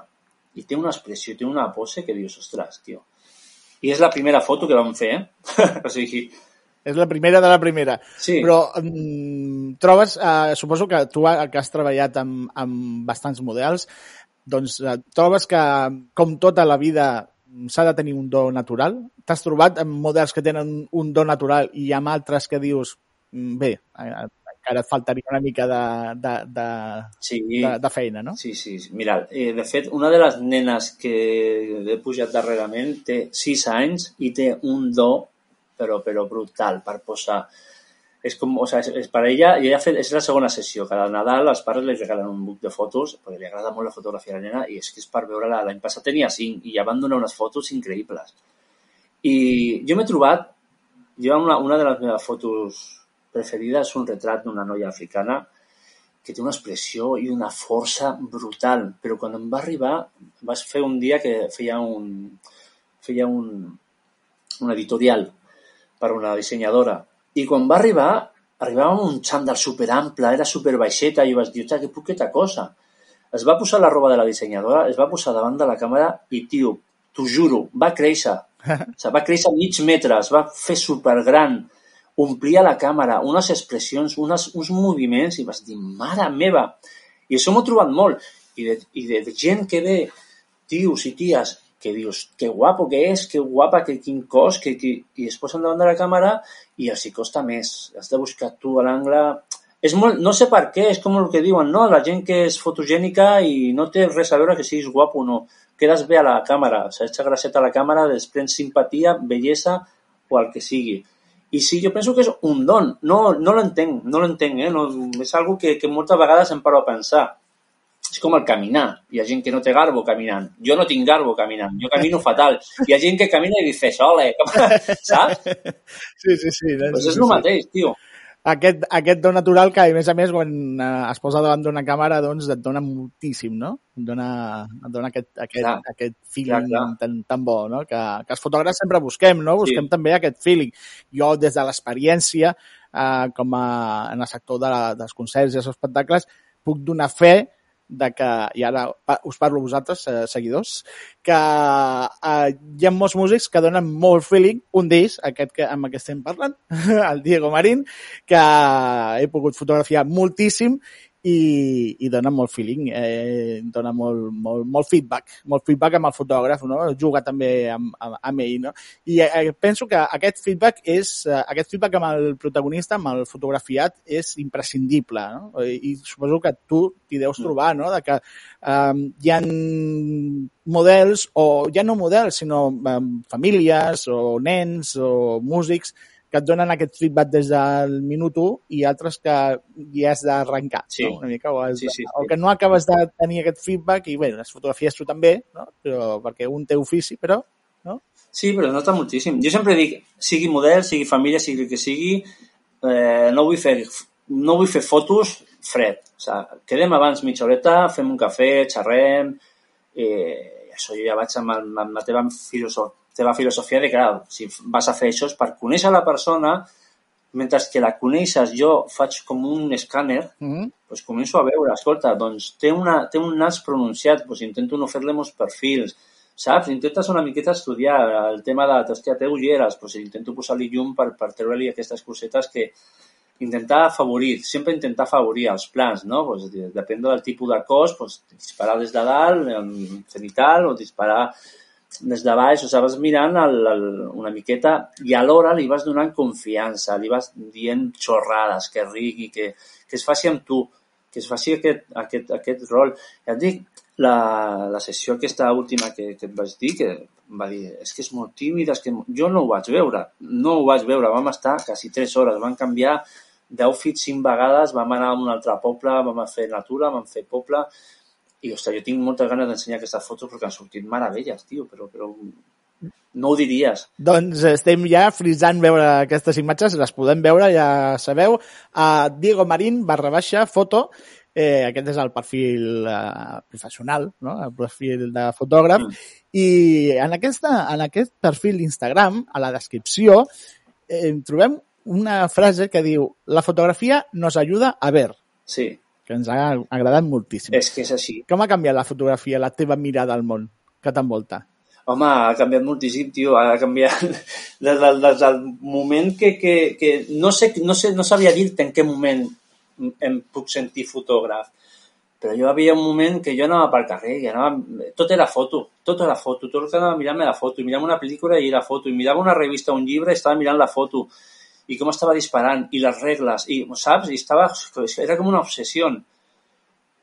I té una expressió, té una pose que dius, ostres, tio. I és la primera foto que vam fer, eh? [laughs] o sigui, És la primera de la primera. sí, Però mm, trobes, eh, suposo que tu eh, que has treballat amb, amb bastants models, doncs eh, trobes que, com tota la vida, s'ha de tenir un do natural? T'has trobat amb models que tenen un do natural i amb altres que dius, mm, bé, eh, encara et faltaria una mica de, de, de, Sí, de, de feina, no? Sí, sí. Mira, eh, de fet, una de les nenes que he pujat darrerament té 6 anys i té un do, però, però brutal, per posar... És com, o sea, és, per ella, i ella fet, és la segona sessió. Cada Nadal els pares li regalen un book de fotos, perquè li agrada molt la fotografia a la nena, i és que és per veure-la. L'any passat tenia 5 i ja van donar unes fotos increïbles. I jo m'he trobat, jo una, una de les meves fotos preferides un retrat d'una noia africana que té una expressió i una força brutal, però quan em va arribar vas fer un dia que feia un, feia un, un editorial per una dissenyadora i quan va arribar, arribava amb un xandall superample, era super baixeta i vaig dir, "Ostres, que poqueta cosa. Es va posar la roba de la dissenyadora, es va posar davant de la càmera i, tio, t'ho juro, va créixer. O sigui, va créixer mig metre, es va fer supergran, omplia la càmera, unes expressions, unes, uns moviments, i vas dir, mare meva! I això m'ho he trobat molt. I de, I de gent que ve, tios i ties, que dius, que guapo que és, que guapa, que quin cos, que, que... i es posen davant de la càmera i els hi costa més. Has de buscar tu a l'angle... És molt, no sé per què, és com el que diuen, no? La gent que és fotogènica i no té res a veure que siguis guapo o no. Quedes bé a la càmera, s'echa graceta a la càmera, desprens simpatia, bellesa o el que sigui. I sí, jo penso que és un don. No, no l'entenc, no l'entenc, eh? No, és algo que, que moltes vegades em paro a pensar. És com el caminar. Hi ha gent que no té garbo caminant. Jo no tinc garbo caminant. Jo camino fatal. Hi ha gent que camina i dice, ole, [laughs] saps? Sí, sí, sí. Doncs pues és sí, el sí. mateix, tio. Aquest, aquest do natural que, a més a més, quan eh, es posa davant d'una càmera, doncs et dona moltíssim, no? Et dona, et dona aquest, aquest, Clar. aquest feeling Clar, clar. Tan, tan bo, no? Que, que els fotògrafs sempre busquem, no? Busquem Sí. també aquest feeling. Jo, des de l'experiència, eh, com a, en el sector de, la- dels concerts i els espectacles, puc donar fe de que, i ara us parlo a vosaltres, eh, seguidors, que eh, hi ha molts músics que donen molt feeling, un d'ells, aquest que, amb que estem parlant, [laughs] el Diego Marín, que he pogut fotografiar moltíssim i, i dona molt feeling, eh, dona molt, molt, molt feedback, molt feedback amb el fotògraf, no? juga també amb, amb, amb ell. No? I eh, penso que aquest feedback és, eh, aquest feedback amb el protagonista, amb el fotografiat, és imprescindible. No? I, I suposo que tu t'hi deus trobar, no? de que um, hi ha models, o ja no models, sinó um, famílies, o nens, o músics, que et donen aquest feedback des del minut 1 i altres que hi has d'arrencar, Sí. no? una mica, o, has, Sí, sí, sí. o que no acabes de tenir aquest feedback i, bé, les fotografies tu també, no? però, perquè un té ofici, però no? Sí, però nota moltíssim. Jo sempre dic, sigui model, sigui família, sigui el que sigui, eh, no, vull fer, no vull fer fotos fred. O sigui, quedem abans mitja horeta, fem un cafè, xerrem, eh, això jo ja vaig amb, el, amb la teva, filoso teva filosofia de que, clar, si vas a fer això és per conèixer la persona, mentre que la coneixes jo faig com un escàner, Mm -hmm. pues començo a veure, escolta, doncs té, una, té un nas pronunciat, doncs intento no fer-li molts perfils, saps? Intentes una miqueta estudiar el tema de, hòstia, té ulleres, doncs intento posar-li llum per, per treure-li aquestes cosetes que intentar afavorir, sempre intentar afavorir els plans, no? Pues, de- depèn del tipus de cos, pues, disparar des de dalt, en cenital, o disparar des de baix, o sigui, vas mirant el, el, una miqueta i alhora li vas donant confiança, li vas dient xorrades, que rigui, que, que es faci amb tu, que es faci aquest, aquest, aquest rol. Ja et dic, la, la sessió aquesta última que, que et vaig dir, que va dir, és que és molt tímida, és que jo no ho vaig veure, no ho vaig veure, vam estar quasi 3 hores, van canviar d'outfit cinc vegades, vam anar a un altre poble, vam fer natura, vam fer poble, i, ostres, jo tinc moltes ganes d'ensenyar aquestes fotos perquè han sortit meravelles, tio, però, però no ho diries. Doncs estem ja frisant veure aquestes imatges, les podem veure, ja sabeu, a Diego Marín barra baixa foto, eh, aquest és el perfil eh, professional, no? el perfil de fotògraf, Mm. i en, aquesta, en aquest perfil d'Instagram, a la descripció, eh, trobem una frase que diu la fotografia nos ayuda a ver, Sí, que ens ha agradat moltíssim. és que és així. Com ha canviat la fotografia, la teva mirada al món que t'envolta? Home, ha canviat moltíssim, tio, ha canviat [laughs] des del, des del moment que, que, que no, sé, no, sé, no sabia dir-te en què moment em puc sentir fotògraf, però jo havia un moment que jo anava pel carrer i anava, tot era foto, tot era foto, tot el que anava mirant era foto, i mirava una pel·lícula i era foto, i mirava una revista, un llibre i estava mirant la foto, i com estava disparant, i les regles, i, saps? I estava, era com una obsessió.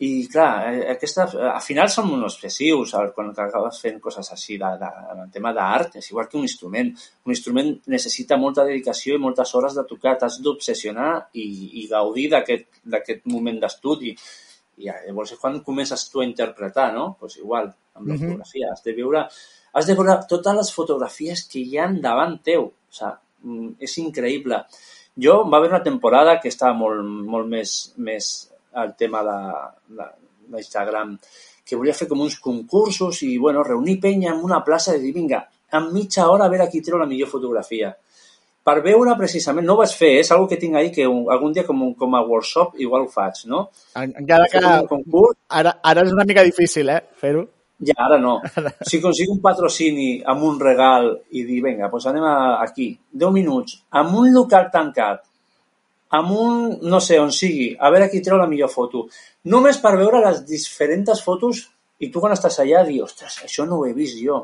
I, clar, eh, aquestes, al final som uns obsessius quan acabes fent coses així de, de, en el tema d'art, és igual que un instrument. Un instrument necessita molta dedicació i moltes hores de tocar, t'has d'obsessionar i, i gaudir d'aquest moment d'estudi. I llavors és quan comences tu a interpretar, no? Pues igual, amb la mm -hmm. fotografia. Has de veure, has de veure totes les fotografies que hi han davant teu. O sigui, és increïble. Jo va haver una temporada que estava molt, molt més, més el tema de, d'Instagram, que volia fer com uns concursos i, bueno, reunir penya en una plaça i dir, vinga, en mitja hora a veure qui treu la millor fotografia. Per veure precisament, no ho vaig fer, és una que tinc ahí que un, algun dia com, un, com a workshop igual ho faig, no? Encara que concurs, ara, ara és una mica difícil, eh, fer-ho. Ja, ara no. [laughs] Si consigo un patrocini amb un regal i dir, vinga, doncs anem a, aquí, 10 minuts, amb un local tancat, amb un, no sé, on sigui, a veure qui treu la millor foto. Només per veure les diferents fotos i tu quan estàs allà dius, ostres, això no ho he vist jo.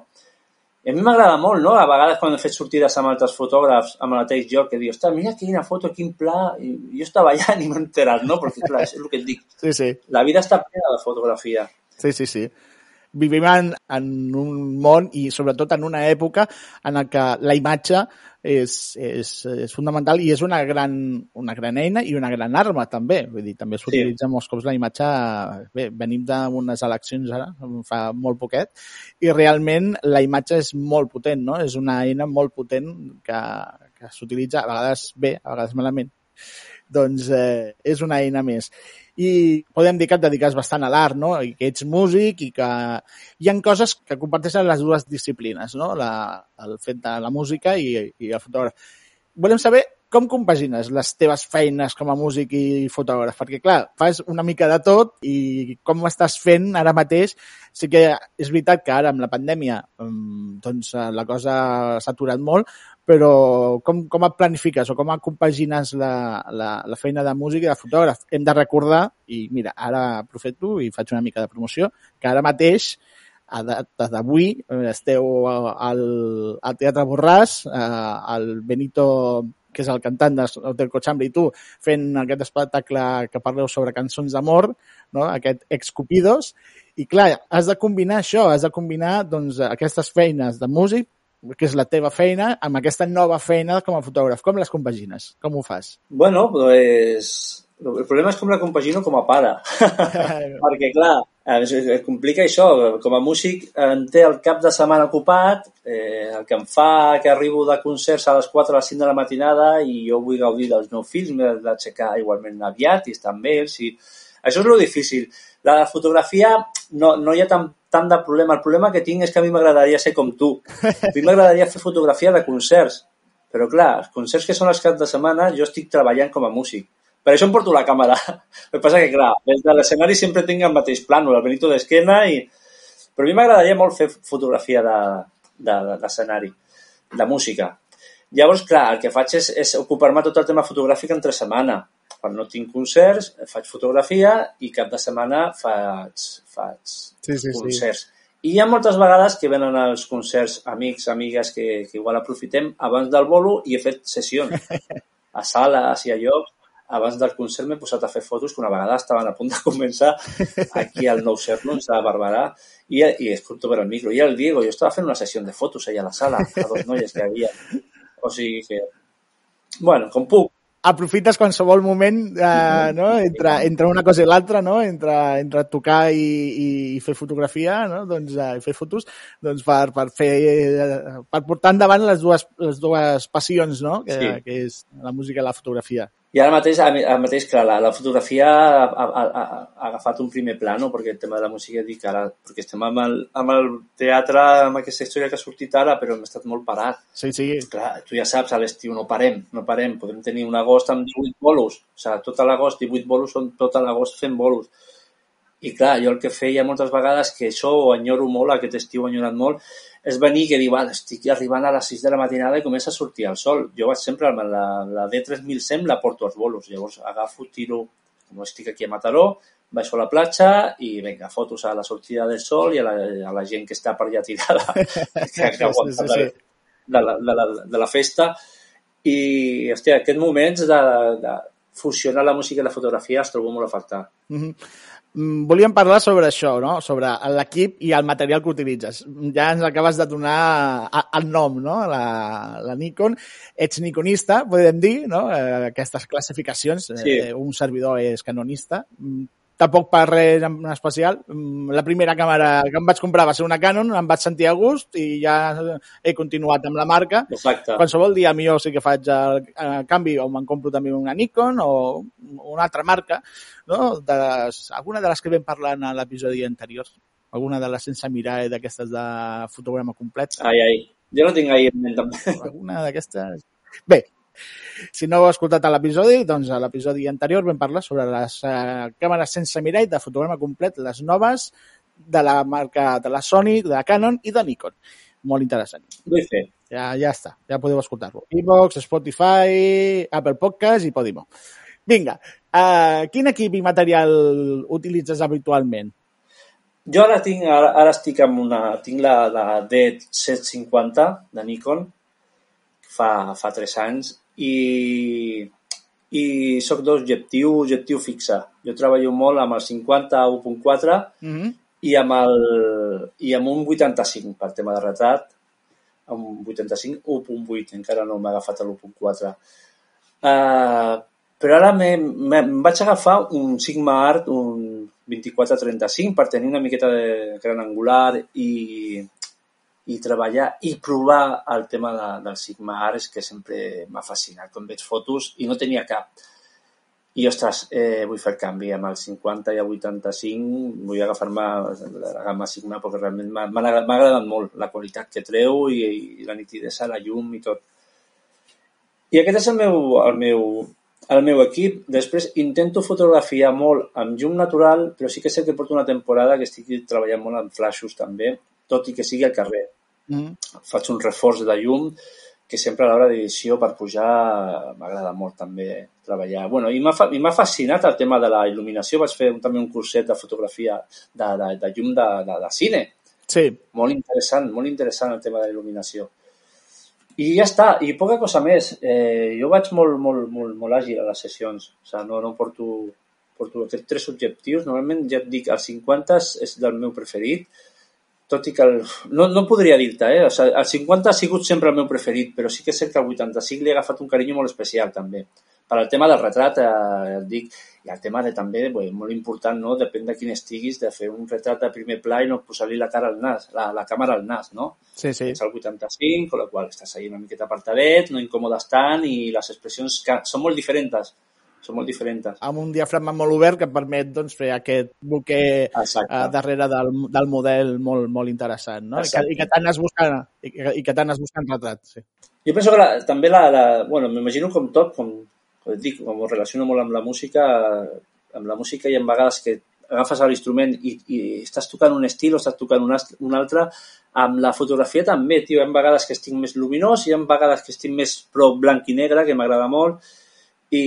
I a mi m'agrada molt, no? A vegades quan he fet sortides amb altres fotògrafs, amb el mateix joc, que dius, ostres, mira quina foto, quin pla... I jo estava allà [laughs] i m'he enterat, no? Perquè, clar, és el que et dic. Sí, sí. La vida està plena de fotografia. Sí, sí, sí vivim en, en un món i sobretot en una època en la que la imatge és, és, és fundamental i és una gran, una gran eina i una gran arma també. Vull dir, també s'utilitza sí. molts cops la imatge... Bé, venim d'unes eleccions ara, fa molt poquet, i realment la imatge és molt potent, no? És una eina molt potent que, que s'utilitza a vegades bé, a vegades malament. Doncs eh, és una eina més i podem dir que et dediques bastant a l'art, no? I que ets músic i que hi han coses que comparteixen les dues disciplines, no? La, el fet de la música i, i el fotògraf. Volem saber com compagines les teves feines com a músic i fotògraf? Perquè, clar, fas una mica de tot i com estàs fent ara mateix? Sí que és veritat que ara amb la pandèmia mm, doncs, la cosa s'ha aturat molt, però com, com et planifiques o com compagines la, la, la feina de músic i de fotògraf? Hem de recordar, i mira, ara aprofito i faig una mica de promoció, que ara mateix a d'avui esteu al, al Teatre Borràs, eh, al Benito que és el cantant d'Hotel Cochambre, i tu fent aquest espectacle que parleu sobre cançons d'amor, no? aquest Excupidos, i clar, has de combinar això, has de combinar doncs, aquestes feines de músic que és la teva feina, amb aquesta nova feina com a fotògraf. Com les compagines? Com ho fas? Bueno, pues, el problema és com la compagino com a pare. [laughs] Perquè, clar, es, es complica això. Com a músic em té el cap de setmana ocupat, eh, el que em fa que arribo de concerts a les 4 a les 5 de la matinada i jo vull gaudir dels meus fills, m'he d'aixecar igualment aviat i estar amb ells. I... Això és lo difícil. La fotografia no, no hi ha tant, tant de problema. El problema que tinc és que a mi m'agradaria ser com tu. A mi m'agradaria fer fotografia de concerts. Però clar, els concerts que són els caps de setmana jo estic treballant com a músic. Per això em porto la càmera. [laughs] El que passa que, clar, des de l'escenari sempre tinc el mateix plànol, el Benito d'esquena, i... però a mi m'agradaria molt fer fotografia d'escenari, de, de, de música. Llavors, clar, el que faig és, és ocupar-me tot el tema fotogràfic entre setmana quan no tinc concerts, faig fotografia i cap de setmana faig, faig sí, sí, concerts. Sí. I hi ha moltes vegades que venen als concerts amics, amigues, que, que igual aprofitem abans del bolo i he fet sessions [laughs] a sales i a llocs. Abans del concert m'he posat a fer fotos que una vegada estaven a punt de començar aquí al Nou Sherlock, a Barberà, i, i escolto per el micro. I el Diego, jo estava fent una sessió de fotos allà a la sala, a dos noies que havia. O sigui que, bueno, com puc, aprofites qualsevol moment eh, no? entre, entre una cosa i l'altra, no? entre, entre tocar i, i, i fer fotografia, no? doncs, eh, fer fotos, doncs per, per, fer, eh, per portar endavant les dues, les dues passions, no? que, sí. que és la música i la fotografia. I ara mateix, ara mateix clar, la, la fotografia ha, ha, ha, ha agafat un primer plano, perquè el tema de la música dic ara, perquè estem amb el, amb el teatre, amb aquesta història que ha sortit ara, però hem estat molt parat. Sí, sí. Clar, tu ja saps, a l'estiu no parem, no parem. Podem tenir un agost amb 18 bolos, o sigui, tot l'agost, 18 bolos són tot l'agost fent bolos. I clar, jo el que feia moltes vegades, que això ho enyoro molt, aquest estiu ho he enyorat molt, és venir que diu, ah, estic arribant a les 6 de la matinada i comença a sortir el sol. Jo vaig sempre, la, la D3100 la porto als bolos, llavors agafo, tiro, com estic aquí a Mataró, baixo a la platja i vinga, fotos a la sortida del sol i a la, a la gent que està per allà tirada, [laughs] que, que sí, sí, sí. De, la, de, la, de la festa. i, hòstia, aquests moments de, de fusionar la música i la fotografia els trobo molt a faltar. Mm, Volíem parlar sobre això, no? sobre l'equip i el material que utilitzes. Ja ens acabes de donar el nom, no? la, la Nikon. Ets nikonista, podem dir, no? Eh, aquestes classificacions. Sí. Eh, un servidor és canonista. Tampoc per res en especial. Mm, La primera càmera que em vaig comprar va ser una Canon, em vaig sentir a gust i ja he continuat amb la marca. Exacte. Qualsevol dia millor sí que faig el, el canvi o me'n compro també una Nikon o una altra marca, no? De les, alguna de les que vam parlar en l'episodi anterior. Alguna de les sense mirar i d'aquestes de fotograma complet. Ai, ai. Jo no tinc ahir en ment. Alguna d'aquestes... Bé, si no heu escoltat l'episodi, doncs a l'episodi anterior vam parlar sobre les eh, càmeres sense mirall de fotograma complet, les noves de la marca de la Sony, de la Canon i de Nikon. Molt interessant. Fer. Ja, ja està, ja podeu escoltar-lo. Evox, Spotify, Apple Podcast i Podimo. Vinga, uh, quin equip i material utilitzes habitualment? Jo ara tinc, ara, ara estic amb una, tinc la, la D750 de Nikon, fa, fa 3 anys, i, i soc d'objectiu, objectiu fixe. Jo treballo molt amb el 50 1.4 Mm -hmm. i amb, el, i amb un 85 per tema de retrat, amb un 85 1.8, encara no m'ha agafat l'1.4. Uh, però ara me, me, em vaig agafar un Sigma Art, un 24-35, per tenir una miqueta de gran angular i, i treballar i provar el tema de, del Sigma Art, és que sempre m'ha fascinat. Quan veig fotos i no tenia cap. I, ostres, eh, vull fer el canvi amb el 50 i el 85, vull agafar-me la gamma Sigma perquè realment m'ha agradat, molt la qualitat que treu i, i la nitidesa, la llum i tot. I aquest és el meu, el meu, el meu equip. Després intento fotografiar molt amb llum natural, però sí que sé que porto una temporada que estic treballant molt amb flaixos també, tot i que sigui al carrer. Faig un reforç de llum que sempre a l'hora d'edició per pujar m'agrada molt també treballar. Bueno, i m'ha fascinat el tema de la il·luminació. Vaig fer un, també un curset de fotografia de, de, de llum de, de, de cine. Sí, Molt interessant, molt interessant el tema de la il·luminació. I ja està, i poca cosa més. Eh, jo vaig molt, molt, molt, molt àgil a les sessions. O sigui, no, no porto, porto tres objectius. Normalment, ja et dic, el 50 és, és del meu preferit, tot i que el, no, no podria dir-te, eh? O sigui, el 50 ha sigut sempre el meu preferit, però sí que és cert que el 85 li he agafat un carinyo molt especial, també. Per al tema del retrat, eh, et dic, i el tema de també, bé, molt important, no? Depèn de quin estiguis, de fer un retrat de primer pla i no posar-li la cara al nas, la, la càmera al nas, no? sí, sí. Ets al 85, con la qual estàs ahí una miqueta apartadet, no incòmodes tant i les expressions que són molt diferents. Són molt diferents. Amb un diafragma molt obert que et permet doncs, fer aquest buquer Exacte. uh, darrere del, del model molt, molt interessant, no? I que, Exacte. i que t'anes buscant, i que, i que t'anes buscant retrat, sí. Jo penso que la, també la, la bueno, m'imagino com tot, com, com et dic, com ho relaciono molt amb la música, amb la música i en vegades que agafes l'instrument i, i estàs tocant un estil o estàs tocant un, un altre, amb la fotografia també, tio, hi ha vegades que estic més luminós i hi ha vegades que estic més pro blanc i negre, que m'agrada molt, i,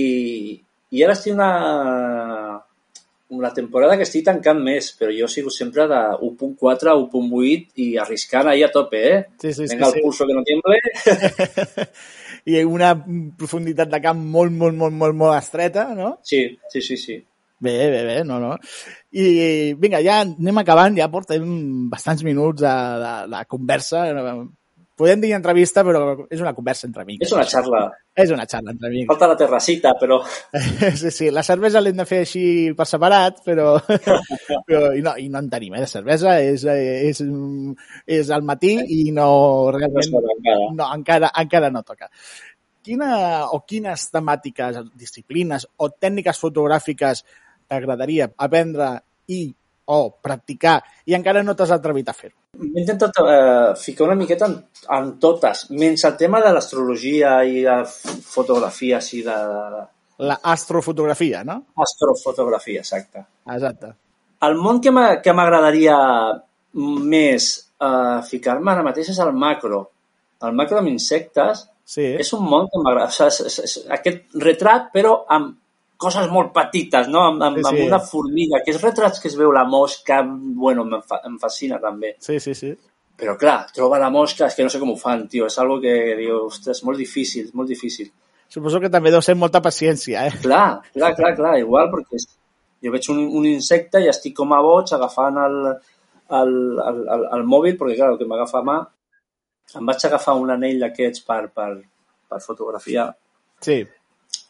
i ara estic una, una temporada que estic tancant més, però jo sigo sempre de 1.4 a 1.8 i arriscant ahí a tope, eh? Sí, sí, sí, Venga el sí. pulso que no tiemble. [laughs] I una profunditat de camp molt, molt, molt, molt, molt estreta, no? Sí, sí, sí, sí. Bé, bé, bé, no, no. I vinga, ja anem acabant, ja portem bastants minuts de, de, de conversa. Podem dir entrevista, però és una conversa entre amics. És una xarla. És una xarra entre amics. Falta la terracita, però... [laughs] Sí, sí, la cervesa l'hem de fer així per separat, però, [laughs] però i, no, i no en tenim, eh, de cervesa. És, és, és al matí i no realment... encara. No, encara, encara no toca. Quina o quines temàtiques, disciplines o tècniques fotogràfiques t'agradaria aprendre i o practicar i encara no t'has atrevit a fer-ho? M'he intentat eh, ficar una miqueta en, en totes, menys el tema de l'astrologia i de fotografies i de La astrofotografia, no? astrofotografia, exacte. Exacte. El món que m'agradaria més eh, ficar-me ara mateix és el macro. El macro amb insectes Sí. és un món que m'agrada. O sigui, és, és, és aquest retrat, però amb coses molt petites, no? Amb, amb, Sí, sí, amb una formiga. Aquests retrats que es veu la mosca, bueno, em, fa, em fascina també. Sí, sí, sí. Però clar, troba la mosca, és que no sé com ho fan, tio, és algo que diu, ostres, molt difícil, molt difícil. Suposo que també deu ser molta paciència, eh? Clar, clar, clar, clar, igual, perquè jo veig un, un insecte i estic com a boig agafant el, el, el, el, el mòbil, perquè clar, el que m'agafa a mà, em vaig agafar un anell d'aquests per, per, per fotografiar Sí.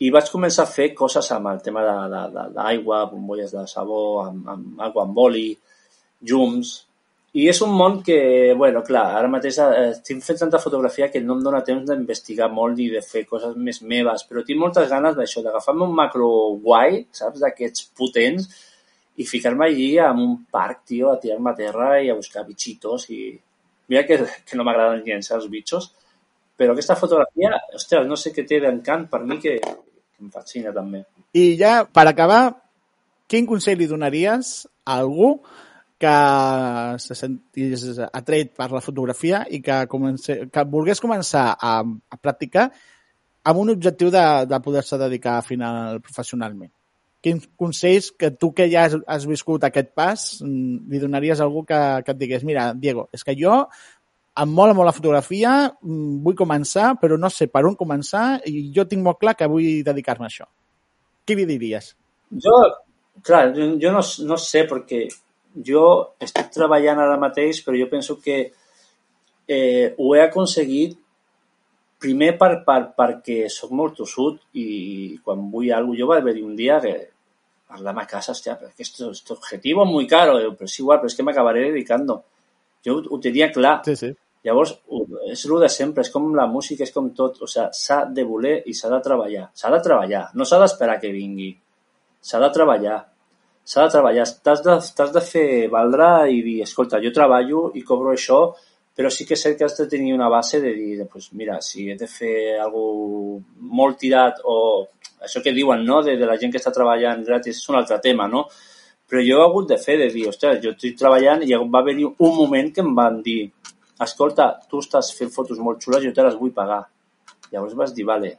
I vaig començar a fer coses amb el tema de, de, d'aigua, bombolles de sabó, amb, amb aigua amb oli, llums... I és un món que, bueno, clar, ara mateix eh, estic fent tanta fotografia que no em dóna temps d'investigar molt ni de fer coses més meves, però tinc moltes ganes d'això, d'agafar-me un macro guai, saps, d'aquests potents, i ficar-me allí en un parc, tio, a tirar-me a terra i a buscar bitxitos i... Mira que, que no m'agraden gens els bitxos, però aquesta fotografia, ostres, no sé què té d'encant per mi que em fascina també. I ja, per acabar, quin consell li donaries a algú que se sentís atret per la fotografia i que, comence, que volgués començar a, a practicar amb un objectiu de, de poder-se dedicar a final professionalment? Quins consells que tu que ja has, has viscut aquest pas li donaries a algú que, que et digués mira, Diego, és que jo em mola molt la fotografia, mm, vull començar, però no sé per on començar i jo tinc molt clar que vull dedicar-me a això. Què li diries? Jo, clar, jo, no, no sé, perquè jo estic treballant ara mateix, però jo penso que eh, ho he aconseguit primer per, per, perquè sóc molt tossut i quan vull alguna cosa, jo vaig haver un dia que parlar a casa, hòstia, però que esto, este objetivo es muy caro, però és igual, però és que m'acabaré dedicando. Jo ho tenia clar. Sí, sí. Llavors, és el de sempre, és com la música, és com tot, o sigui, s'ha de voler i s'ha de treballar. S'ha de treballar, no s'ha d'esperar que vingui. S'ha de treballar. S'ha de treballar. T'has de, de fer valdre i dir, escolta, jo treballo i cobro això, però sí que és cert que has de tenir una base de dir, pues mira, si he de fer alguna molt tirat o això que diuen, no?, de, de la gent que està treballant gratis, és un altre tema, no? Però jo he hagut de fer, de dir, ostres, jo estic treballant i va haver-hi un moment que em van dir, escolta, tu estàs fent fotos molt xules, jo te les vull pagar. Llavors vas dir, vale.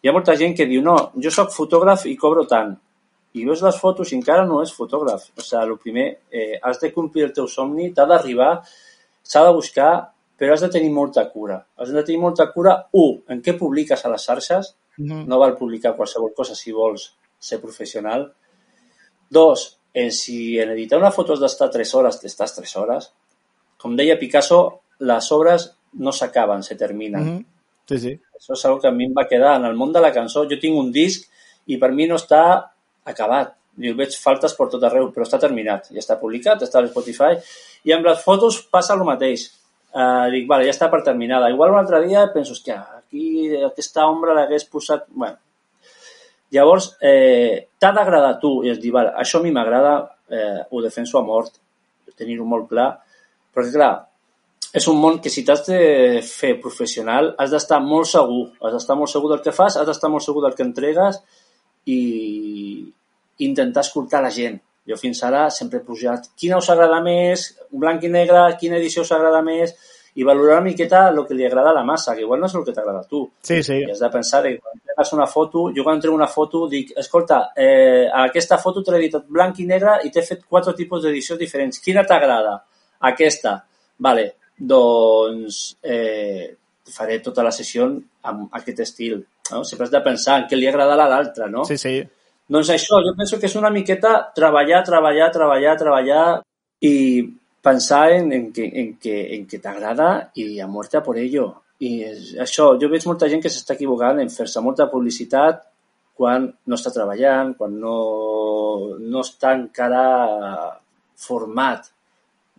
Hi ha molta gent que diu, no, jo sóc fotògraf i cobro tant. I veus les fotos i encara no és fotògraf. O sigui, el primer, eh, has de complir el teu somni, t'ha d'arribar, s'ha de buscar, però has de tenir molta cura. Has de tenir molta cura, un, en què publiques a les xarxes, no val publicar qualsevol cosa si vols ser professional. Dos, en si en editar una foto has d'estar 3 hores, t'estàs 3 hores. Com deia Picasso, les obres no s'acaben, se terminen. Mhm. Sí, sí. Això és una que a mi em va quedar en el món de la cançó. Jo tinc un disc i per mi no està acabat. Jo veig faltes per tot arreu, però està terminat. Ja està publicat, està a Spotify. I amb les fotos passa el mateix. Uh, dic, vale, ja està per terminada. Igual un altre dia penso, hòstia, aquí aquesta ombra l'hagués posat... Bueno. Llavors, eh, t'ha d'agradar tu i es dir, vale, això a mi m'agrada, eh, ho defenso a mort, tenir-ho molt clar, perquè clar, és un món que si t'has de fer professional has d'estar molt segur, has d'estar molt segur del que fas, has d'estar molt segur del que entregues i intentar escoltar la gent. Jo fins ara sempre he pujat quina us agrada més, blanc i negre, quina edició us agrada més, i valorar una miqueta el que li agrada a la massa, que igual no és el que t'agrada a tu. Sí, sí. I has de pensar que quan entregues una foto, jo quan entrego una foto dic, escolta, eh, aquesta foto te l'he editat blanc i negre i t'he fet quatre tipus d'edicions diferents. Quina t'agrada? Aquesta. Vale, doncs eh, faré tota la sessió amb aquest estil. No? Sempre has de pensar en què li agradarà a l'altre, no? Sí, sí. Doncs això, jo penso que és una miqueta treballar, treballar, treballar, treballar i pensar en, en que, en que, en que t'agrada i a muerte a por ello. I és, això, jo veig molta gent que s'està equivocant en fer-se molta publicitat quan no està treballant, quan no, no està encara format.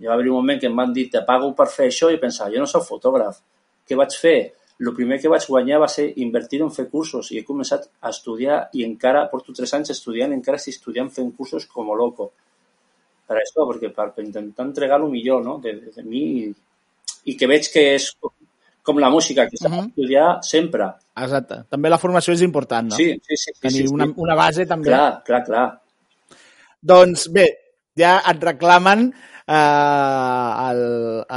Hi va haver un moment que em van dir te pago per fer això i pensava, jo no soc fotògraf. Què vaig fer? El primer que vaig guanyar va ser invertir en fer cursos i he començat a estudiar i encara porto tres anys estudiant, encara estic estudiant fent cursos com a loco. Per això, perquè per, per intentar entregar el millor no? de, de, de mi i, i que veig que és com, com la música, que s'ha Mhm. d'estudiar sempre. Exacte. També la formació és important, no? Sí, sí, sí. sí, Tenir sí, sí. una, una base també. Clar, clar, clar. Doncs bé, ja et reclamen eh, el,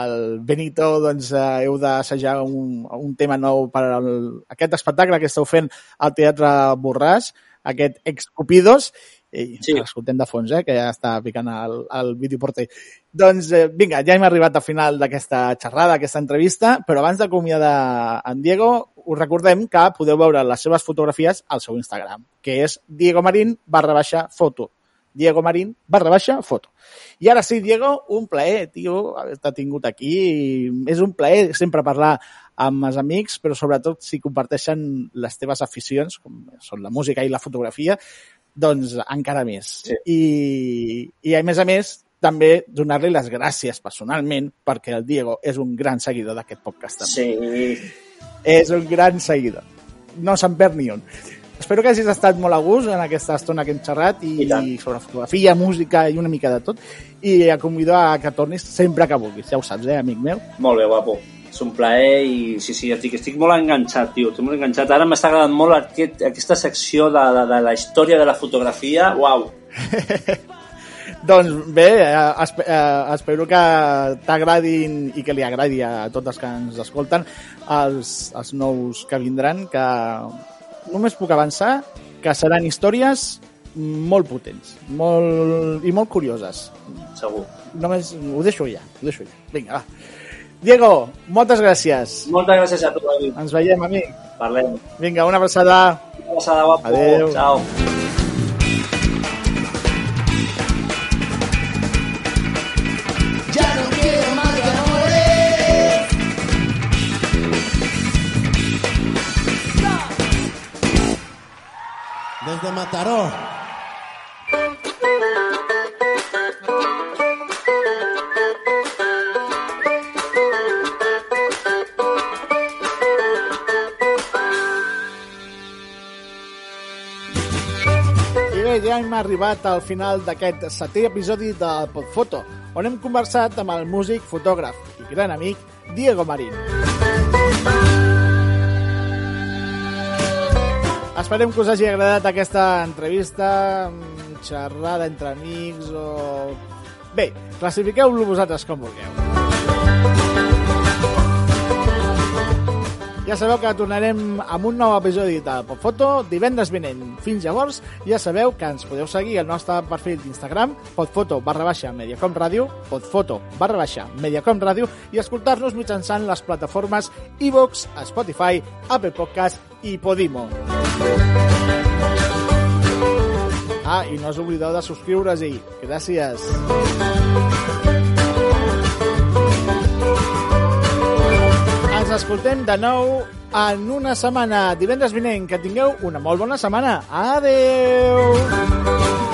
el Benito, doncs eh, heu d'assajar un, un tema nou per al, aquest espectacle que esteu fent al Teatre Borràs, aquest Ex Cupidos. I Sí. l'escoltem de fons, eh, que ja està picant el, el vídeo porter. Doncs eh, vinga, ja hem arribat al final d'aquesta xerrada, aquesta entrevista, però abans d'acomiadar en Diego, us recordem que podeu veure les seves fotografies al seu Instagram, que és diegomarin barra baixa foto. Diego Marín barra baixa foto. I ara sí, Diego, un plaer, tio, haver-te tingut aquí. És un plaer sempre parlar amb els amics, però sobretot si comparteixen les teves aficions, com són la música i la fotografia, doncs encara més. Sí. I, I a més a més, també donar-li les gràcies personalment perquè el Diego és un gran seguidor d'aquest podcast. També. Sí, És un gran seguidor. No se'n perd ni un. Espero que hagis estat molt a gust en aquesta estona que hem xerrat i, I tant. sobre fotografia, música i una mica de tot. I et convido a que tornis sempre que vulguis. Ja ho saps, eh, amic meu? molt bé, guapo. És un plaer i sí, sí, dic, estic molt enganxat, tio, estic molt enganxat. Ara m'està agradant molt aquest, aquesta secció de, de, de la història de la fotografia. Uau, [laughs] Doncs bé, eh, eh, espero que t'agradin i que li agradi a tots els que ens escolten els, els nous que vindran, que només puc avançar que seran històries molt potents molt, i molt curioses. segur. Només ho deixo ja, ho deixo ja. Vinga, va. Diego, moltes gràcies. Moltes gràcies a tu, David. Ens veiem, amic. Parlem. Vinga, una abraçada. Una passada, guapo. Adéu. Ciao. Arribat al final d'aquest setè episodi del Podfoto, on hem conversat amb el músic, fotògraf i gran amic Diego Marín. Esperem que us hagi agradat aquesta entrevista, mm, xerrada entre amics o... Bé, classifiqueu-lo vosaltres com vulgueu. Ja sabeu que tornarem amb un nou episodi de Podfoto divendres vinent. Fins llavors, ja sabeu que ens podeu seguir al nostre perfil d'Instagram, podfoto barra baixa Mediacom Ràdio, podfoto barra baixa Mediacom Ràdio i escoltar-nos mitjançant les plataformes iVox, Spotify, Apple Podcast i Podimo. Ah, i no us oblideu de subscriure-hi. Gràcies. Escoltem de nou en una setmana, divendres vinent. Que tingueu una molt bona setmana. Adeu!